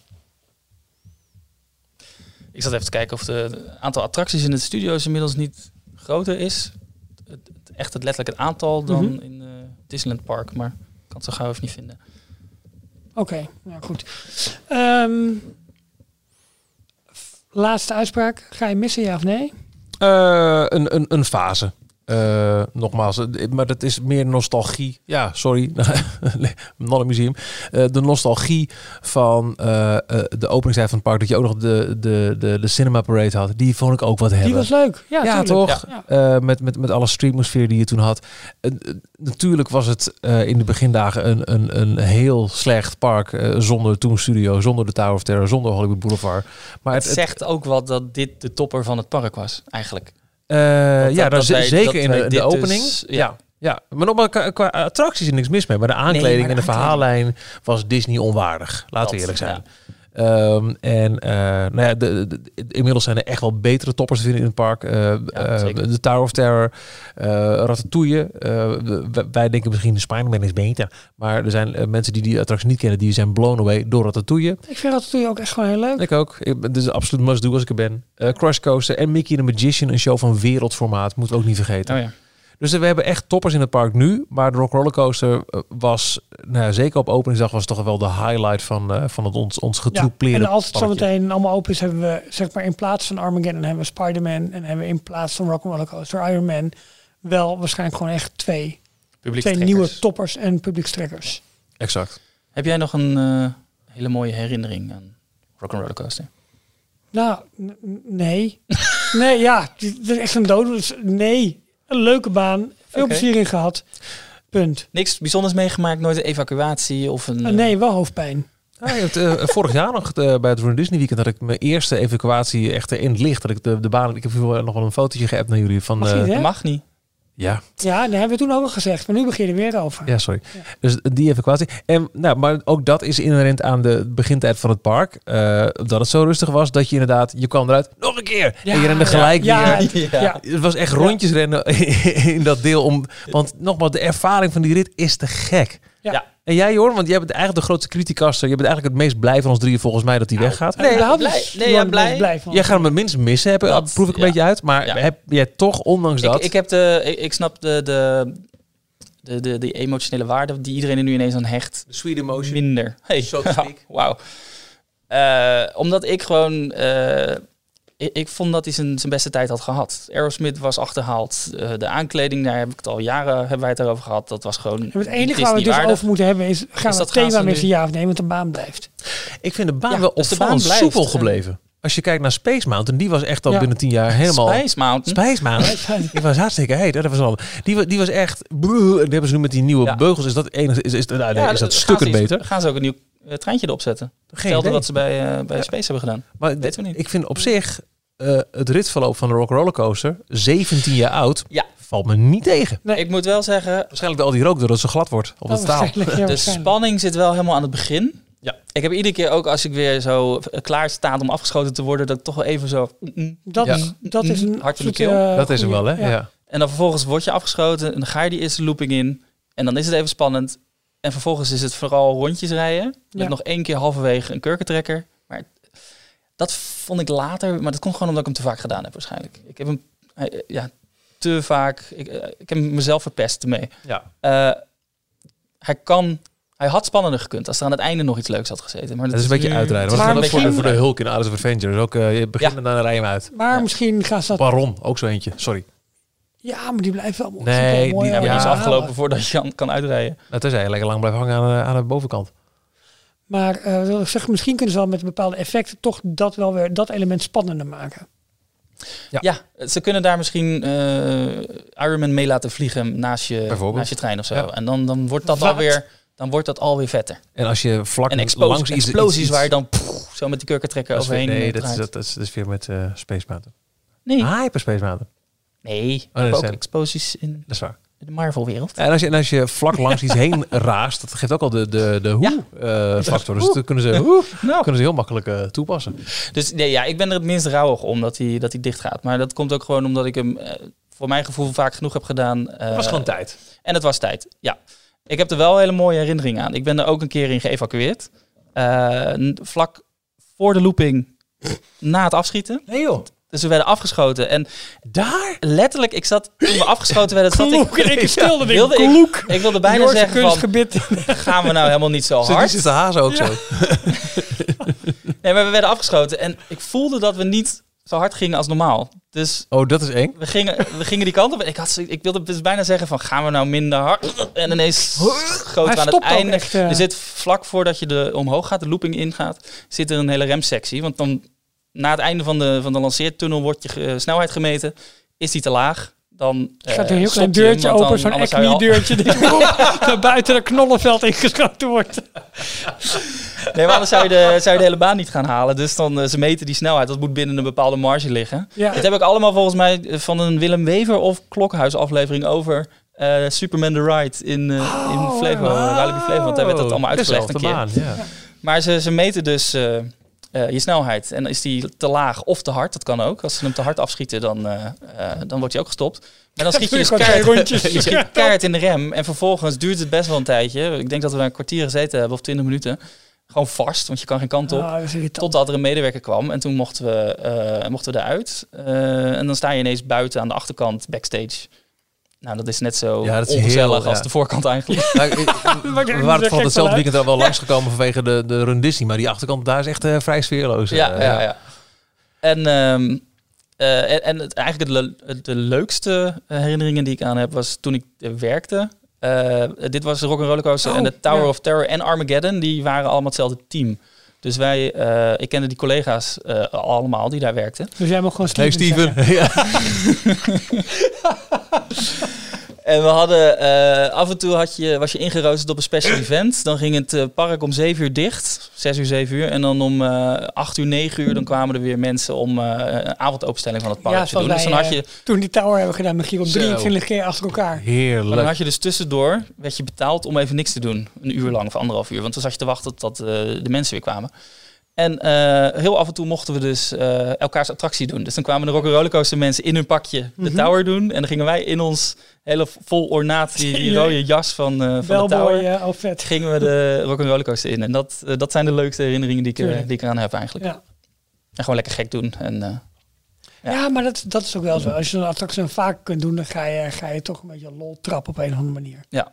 Ik zat even te kijken of de- het aantal attracties in het studio's inmiddels niet groter is. Het, het- echt het letterlijk het aantal dan Mhm. in eh, Disneyland Park. Maar ik kan het zo gauw even niet vinden. Oké, nou goed. Ehm, laatste uitspraak. Ga je missen, ja of nee? Eh, een, een, een fase. Eh, nogmaals, maar dat is meer nostalgie. Ja, sorry. [laughs] Not a museum. Eh, de nostalgie van eh, eh, de openingstijd van het park. Dat je ook nog de, de, de, de cinema parade had. Die vond ik ook wat hebben. Die was leuk. Ja, toch? Ja. Eh, met, met, met alle streamosfeer die je toen had. Natuurlijk was het eh, in de begindagen een, een, een heel slecht park. zonder Toon Studio, zonder de Tower of Terror, zonder Hollywood Boulevard. Maar Het, het, het- zegt ook wat dat dit de topper van het park was, eigenlijk. Eh, dat- ja, dat daar zeker dat in de, in de dit dus- opening. ja. ja. Ja, maar nogmaals, qua, qua attracties is er niks mis mee. Maar de aankleding maar de en de verhaallijn was Disney onwaardig. Laten we eerlijk zijn. Ehm, en eh, nou ja, de, de- de- inmiddels zijn er echt wel betere toppers te vinden in het park. Eh, eh, de Tower of Terror, eh Ratatouille. Eh, wij denken misschien Spider-Man is beter. Maar er zijn mensen die die attractie niet kennen, die zijn blown away door Ratatouille. Ik vind Ratatouille ook echt gewoon heel leuk. Ik ook. Ik, ben- dit is absoluut must do als ik er ben. Eh Crush Coaster en Mickey the Magician, een show van wereldformaat. Moeten we ook niet vergeten. Oh ja. Dus we hebben echt toppers in het park nu. Maar de Rock Roller Coaster eh, was, nou ja, zeker op openingsdag, was toch wel de highlight van, eh, van het ons, ons Ja, getroupleerde en als het parkje. zometeen allemaal open is, hebben we zeg maar in plaats van Armageddon hebben we Spider-Man en hebben we in plaats van Rock'n'Roller Coaster Iron Man wel waarschijnlijk gewoon echt twee, twee nieuwe toppers en publiekstrekkers. Exact. Heb jij nog een eh, hele mooie herinnering aan Rock'n'Roller Coaster? Nou, nee. [laughs] nee, ja, dit is echt een dood. Nee, een leuke baan. Veel plezier in gehad. Punt. Niks bijzonders meegemaakt, nooit een evacuatie of een... Eh, nee, wel hoofdpijn. Ja, je hebt, eh, vorig jaar nog eh, bij het Walt Disney Weekend had ik mijn eerste evacuatie echt in het licht. Dat ik de, de baan, ik heb nog wel een fotootje geappt naar jullie van. Mag eh, niet, hè? Dat mag niet. Ja, Ja, dat hebben we toen ook al gezegd. Maar nu begin je er weer over. ja, sorry. Dus die evacuatie. En, nou, maar ook dat is inherent aan de begintijd van het park. eh, dat het zo rustig was dat je inderdaad, je kwam eruit, nog een keer. en je rende gelijk ja, weer. ja, ja. Het was echt rondjes rennen [laughs] in dat deel. Om, want nogmaals, de ervaring van die rit is te gek. Ja. Ja. En jij hoor, want jij bent eigenlijk de grootste criticaster. Je bent eigenlijk het meest blij van ons drieën volgens mij dat hij weggaat. Nee, daar blij- blij, nee, ja, blij. blij van. Jij gaat hem het minst missen, heb, Dat, proef ik een ja. beetje uit. Maar Ja. heb jij toch, ondanks dat... Ik, ik, heb de, ik, ik snap de, de, de, de, de emotionele waarde die iedereen er nu ineens aan hecht. sweet emotion. Minder. Hey. So to speak. [laughs] Wauw. Eh, omdat ik gewoon... eh, ik, vond dat hij zijn, zijn beste tijd had gehad. Aerosmith was achterhaald. Eh, de aankleding, daar heb ik het al jaren hebben wij het erover gehad. Dat was gewoon. En het enige waar we het dus Disney-waardig. over moeten hebben is... gaan Is we het thema nu- ja of nee? Want de baan blijft. Ik vind de baan Ja, wel dus de opvallend baan blijft. soepel En- gebleven. Als je kijkt naar Space Mountain, die was echt al Ja. binnen tien jaar helemaal... Space Mountain. Space Mountain. die was hartstikke heet. hè. Dat was al, die, die was echt... brrr. En die hebben ze nu met die nieuwe Ja. beugels. Is dat, enig, is, is, nou, nee, Ja, is dat gaan stukken iets- beter? Gaan ze ook een nieuw eh, treintje erop zetten? Geen Hetzelfde idee. wat ze bij, eh, bij Space hebben gedaan. Maar weten we niet. ik vind op zich eh, het ritverloop van de Rock Roller Coaster, 17 jaar oud, Ja. valt me niet tegen. Nee. Ik moet wel zeggen, Waarschijnlijk door al die rook doordat het zo glad wordt op het Oh, staal. ja, de spanning zit wel helemaal aan het begin. Ja. Ik heb iedere keer ook als ik weer zo klaar sta om afgeschoten te worden, dat ik toch wel even zo. Dat, Ja. dat is een Hart in de absolute, keel. eh, Dat is hem wel, hè? Ja. En dan vervolgens word je afgeschoten en dan ga je die eerste looping in. En dan is het even spannend. En vervolgens is het vooral rondjes rijden. Met Ja. nog één keer halverwege een kurkentrekker. Dat vond ik later. Maar dat komt gewoon omdat ik hem te vaak gedaan heb waarschijnlijk. Ik heb hem eh, ja, te vaak. Ik, eh, ik heb mezelf verpest ermee. Ja. Eh, hij kan. Hij had spannender gekund als er aan het einde nog iets leuks had gezeten. Maar Dat is een beetje uitrijden. het Maar is dat een is voor de, beetje voor de Hulk in Alice of Adventure. Dus ook, eh, je begint Ja. en dan rij je hem uit. Maar misschien gaan ze dat... Baron, ook zo eentje. Sorry. Ja, maar die blijft wel mooi. Nee, mooi die- Ja, maar die is Ja. afgelopen voordat je kan, uitrijden. Nou, tenzij je lekker lang blijft hangen aan aan de bovenkant. Maar eh, wil ik zeggen, misschien kunnen ze wel met bepaalde effecten toch dat wel weer dat element spannender maken. Ja. Ja. ze kunnen daar misschien eh Iron Man mee laten vliegen naast je, naast je trein of zo. Ja. En dan, dan wordt dat Wat? alweer, dan wordt dat alweer vetter. En als je vlak En langs iets... explosies iets- waar je dan zo met die kurkentrekker overheen Nee, eh, dat is, dat, is, dat is weer met eh Space Mountain. Nee, Ah, Hyper Space Mountain. nee. we hebben ook zijn- explosies in Dat is waar. De Marvel-wereld. En als je, en als je vlak langs iets heen [laughs] raast, dat geeft ook al de, de, de hoe-factor. dus dat kunnen ze, Nou, kunnen ze heel makkelijk eh, toepassen. Dus nee, ja, ik ben er het minst rauwig om dat hij, dat hij dicht gaat. Maar dat komt ook gewoon omdat ik hem eh, voor mijn gevoel vaak genoeg heb gedaan. eh, Het was gewoon tijd. En het was tijd, ja. Ik heb er wel hele mooie herinneringen aan. Ik ben er ook een keer in geëvacueerd. Vlak voor de looping, na het afschieten. Nee joh. Dus we werden afgeschoten. En Daar? letterlijk, ik zat, toen we afgeschoten werden, zat Kloek, ik... ik stilde wilde ik, ik, wilde bijna Joorse zeggen van, gaan we nou helemaal niet zo hard? zit de hazen ook zo. Nee, maar we werden afgeschoten. En ik voelde dat we niet zo hard gingen als normaal. Dus Oh, dat is eng. we gingen, we gingen die kant op. Ik, had, ik wilde dus bijna zeggen van, gaan we nou minder hard? En ineens groot aan het einde. echt, eh. Er zit vlak voordat je de omhoog gaat, de looping ingaat, zit er een hele remsectie. Want dan, na het einde van de, van de lanceertunnel wordt je ge- snelheid gemeten. Is die te laag? Dan eh, gaat er een heel klein hem, deurtje open, zo'n acne-deurtje. die [laughs] naar buiten het knollenveld ingeschoten wordt. Nee, maar anders zou je, de, zou je de hele baan niet gaan halen. Dus dan, eh, ze meten die snelheid. Dat moet binnen een bepaalde marge liggen. Ja. Dit heb ik allemaal volgens mij eh, van een Willem Wever of Klokhuis aflevering over eh, Superman the Ride in, eh in Flevo, uh, Walibi Flevo. Want daar werd dat allemaal uitgelegd een keer. baan, ja. Maar ze, ze meten dus eh, je snelheid. En is die te laag of te hard, dat kan ook. Als ze hem te hard afschieten, dan, eh, dan wordt hij ook gestopt. Maar dan [laughs] schiet je dus keihard, [laughs] je schiet keihard in de rem. En vervolgens duurt het best wel een tijdje. Ik denk dat we een kwartier gezeten hebben of twintig minuten. Gewoon vast, want je kan geen kant op. Ah. Totdat er een medewerker kwam en toen mochten we, mochten we eruit. En dan sta je ineens buiten aan de achterkant, backstage. Nou, dat is net zo Ja, dat is ongezellig heel, als ja. de voorkant eigenlijk. [laughs] Nou, ik- [laughs] we waren van hetzelfde weekend er wel langsgekomen vanwege de, de Run Disney. Maar die achterkant daar is echt eh, vrij sfeerloos. eh, ja, ja, ja. En, ehm, eh, en, en het, eigenlijk het le- de leukste herinneringen die ik aan heb was toen ik werkte. Eh, dit was Rock Rollercoaster Oh, en de Tower ja. of Terror en Armageddon. Die waren allemaal hetzelfde team. Dus wij, eh, ik kende die collega's eh, allemaal die daar werkten. Dus jij mag gewoon Hey Steven Steven. zeggen. Ja. [laughs] [laughs] [laughs] En we hadden eh, af en toe had je, was je ingeroosterd op een special event. Dan ging het eh, park om 7 uur dicht. 6 uur, 7 uur. En dan om eh 8 uur, 9 uur dan kwamen er weer mensen om eh, een avondopenstelling van het park Ja, te doen. Dus dan had je, Toen die tower hebben gedaan met Zo. 23 keer achter elkaar. maar dan Heerlijk. had je dus tussendoor, werd je betaald om even niks te doen. Een uur lang of anderhalf uur. Want dan zat je te wachten tot eh, de mensen weer kwamen. En eh, heel af en toe mochten we dus eh, elkaars attractie doen. Dus dan kwamen de Rock'n'Rollercoaster mensen in hun pakje de Mhm. tower doen. En dan gingen wij in ons hele vol ornaat, die, die [laughs] Ja. rode jas van, eh van de tower. eh, outfit. gingen we de [laughs] Rock'n'Rollercoaster in. En dat, dat zijn de leukste herinneringen die ik, er- Tuurlijk. die ik eraan heb eigenlijk. Ja. En gewoon lekker gek doen. En, Ja. Ja. maar dat, dat is ook wel zo. Als je zo'n attractie dan vaak kunt doen, dan ga je, ga je toch een beetje lol trappen op een of andere manier. Ja.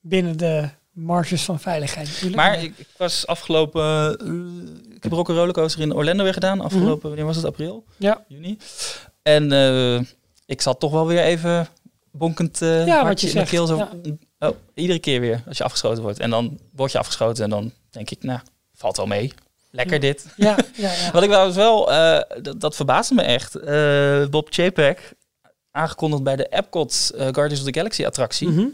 Binnen de marges van veiligheid natuurlijk. maar ik, ik was afgelopen... eh, ik heb Rock'n'Rollercoaster in Orlando weer gedaan. Afgelopen, wanneer was het? April? Ja. Juni? En eh, ik zat toch wel weer even bonkend eh Ja, wat hartje je in de zegt, keel. Zo, ja. oh, iedere keer weer als je afgeschoten wordt. En dan word je afgeschoten en dan denk ik, nou, valt wel mee. Lekker dit. Ja, [laughs] ja, ja. Wat ik trouwens wel, dat, dat verbaasde me echt. Bob Chapek, aangekondigd bij de Epcot Guardians of the Galaxy attractie. Mhm.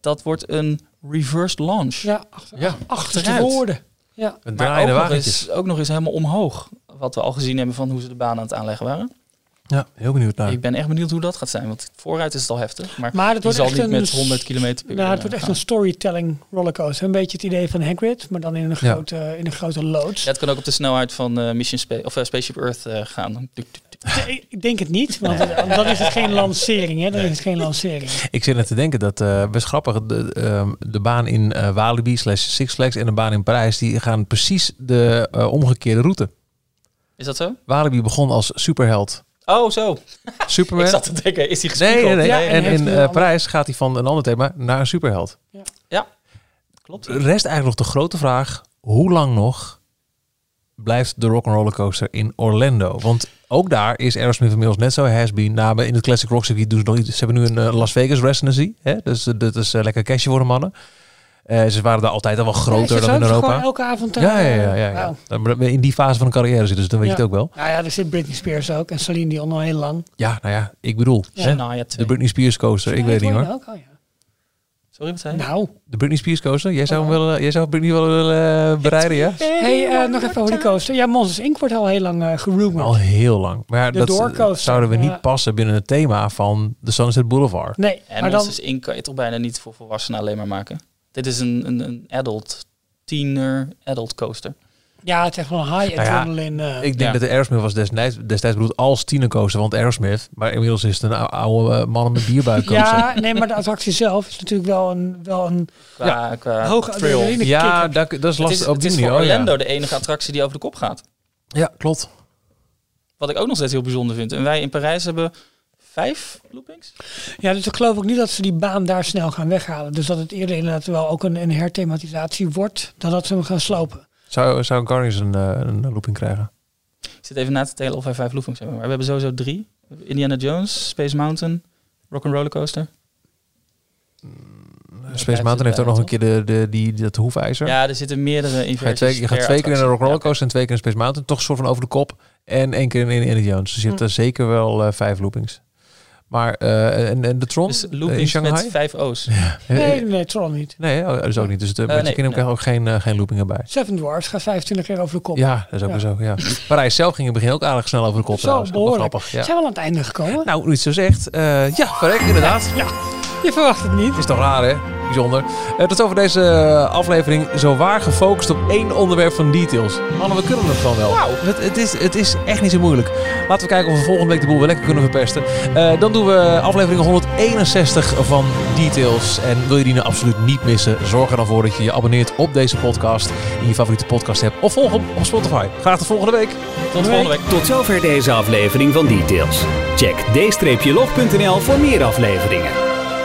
Dat wordt een reversed launch. ja, achter, Ja. achterstevoren. Ja. Een Maar ook draaiende nog, eens, ook nog eens helemaal omhoog. Wat we al gezien hebben van hoe ze de baan aan het aanleggen waren. Ja, heel benieuwd naar. Ik ben echt benieuwd hoe dat gaat zijn. Want vooruit is het al heftig. Maar, Maar het die wordt zal echt niet een, met 100 km per uur Nou, het wordt echt gaan. een storytelling rollercoaster. Een beetje het idee van Hagrid, maar dan in een Ja. grote, in een grote loods. Ja, het kan ook op de snelheid van eh, Mission Spa of, eh, Spaceship Earth eh, gaan. Tuk, tuk, ik denk het niet, want dan is het geen lancering. Hè? Dan is het geen lancering. Ik zit net te denken dat eh best grappig. De, ehm, de baan in eh, Walibi slash Six Flags en de baan in Parijs die gaan precies de eh, omgekeerde route. Is dat zo? Walibi begon als superheld Oh, zo. Superman. Ik zat te denken, is nee, gespiegeld? nee, nee. Ja, en in eh, ander- Parijs gaat hij van een ander thema naar een superheld. Ja, klopt. Er rest eigenlijk nog de grote vraag: hoe lang nog blijft de Rock'n'Roller Coaster in Orlando? Want ook daar is Aerosmith inmiddels net zo has-been. Nou, in het Classic Rock Circuit doen ze nog iets. Ze hebben nu een eh, Las Vegas residency. Hè? Dus eh, dat is eh, lekker cashje voor de mannen. Eh, ze waren daar altijd al wel groter dan in Europa. Elke avond. Ja, daar, ja, ja. ja, ja. In die fase van een carrière zitten, dus dan weet je het ook wel. Nou ja, er zit Britney Spears ook en Celine Dion al heel lang. Ja, nou ja, ik bedoel. hè, Shania de 2. Britney Spears coaster, ik weet het niet hoor ook. Sorry, wat zei je? Nou, De Britney Spears coaster, jij zou, hem willen, jij zou Britney wel willen eh, bereiden, ja? hey, eh, nog even over die coaster. Ja, Monsters Inc. wordt al heel lang gerumord. Al heel lang. Maar ja, De dat doorcoaster, zouden we niet passen binnen het thema van de Sunset Boulevard. Nee, En maar dan... Monsters Inc. kan je toch bijna niet voor volwassenen alleen maar maken. Dit is een, een, een adult, tiener adult coaster. Ja, het is echt wel een high Nou ja, adrenaline. eh. Ik denk Ja. dat de Aerosmith was destijds, destijds bedoeld als tienercoaster, want Aerosmith. Maar inmiddels is het een ou- oude eh, mannen met bierbuik ja, nee, maar de attractie zelf is natuurlijk wel een, wel een Qua, qua hoge Ja, dat, dat is Het lastig is, op het die is voor. Oh, ja. Orlando de enige attractie die over de kop gaat. Ja, klopt. Wat ik ook nog steeds heel bijzonder vind. En wij in Parijs hebben vijf loopings. Ja, dus ik geloof ook niet dat ze die baan daar snel gaan weghalen. Dus dat het eerder inderdaad wel ook een, een herthematisatie wordt, dan dat ze hem gaan slopen. Zou, zou Guardians een, eh, een looping krijgen? Ik zit even na te tellen of wij vijf loopings hebben. Maar we hebben sowieso drie. Indiana Jones, Space Mountain, Rock'n'Roller Coaster. Space Mountain heeft ook nog een keer de, de, die, dat hoefijzer. Ja, er zitten meerdere Ga je, inversies. twee, je gaat twee keer in een. Rock'n'Roller Coaster en twee keer in Space Mountain. Toch een soort van over de kop. En één keer in Indiana Jones. Dus je hebt er zeker wel eh, vijf loopings. Maar, eh, en, en de Tron Dus eh, in Shanghai? met vijf O's. Eh, Nee, nee, Tron niet. Nee, oh, dat is ook niet. Dus de Magic nee, Kingdom nee. krijgt ook geen, geen looping erbij. Seven Dwarfs gaat 25 keer over de kop. Ja, dat is ook Ja. weer zo. Ja. Parijs zelf ging in het begin ook aardig snel over de kop. Zo, trouwens. Ook wel behoorlijk. grappig. Ja. Zijn we al aan het einde gekomen? Nou, hoe het zo zegt. eh, ja, verrek, inderdaad. Je verwacht het niet. Is toch raar, hè? Bijzonder. Eh, tot over deze eh, aflevering zo waar gefocust op één onderwerp van details. Mannen, we kunnen het gewoon wel. Het, het, is, het is echt niet zo moeilijk. Laten we kijken of we volgende week de boel weer lekker kunnen verpesten. Eh, dan doen we aflevering 161 van Details. En wil je die nou absoluut niet missen? Zorg er dan voor dat je je abonneert op deze podcast in je favoriete podcast hebt. Of volg hem op Spotify. Graag tot volgende week. Tot volgende week. Tot zover deze aflevering van Details. Check d-log.nl voor meer afleveringen.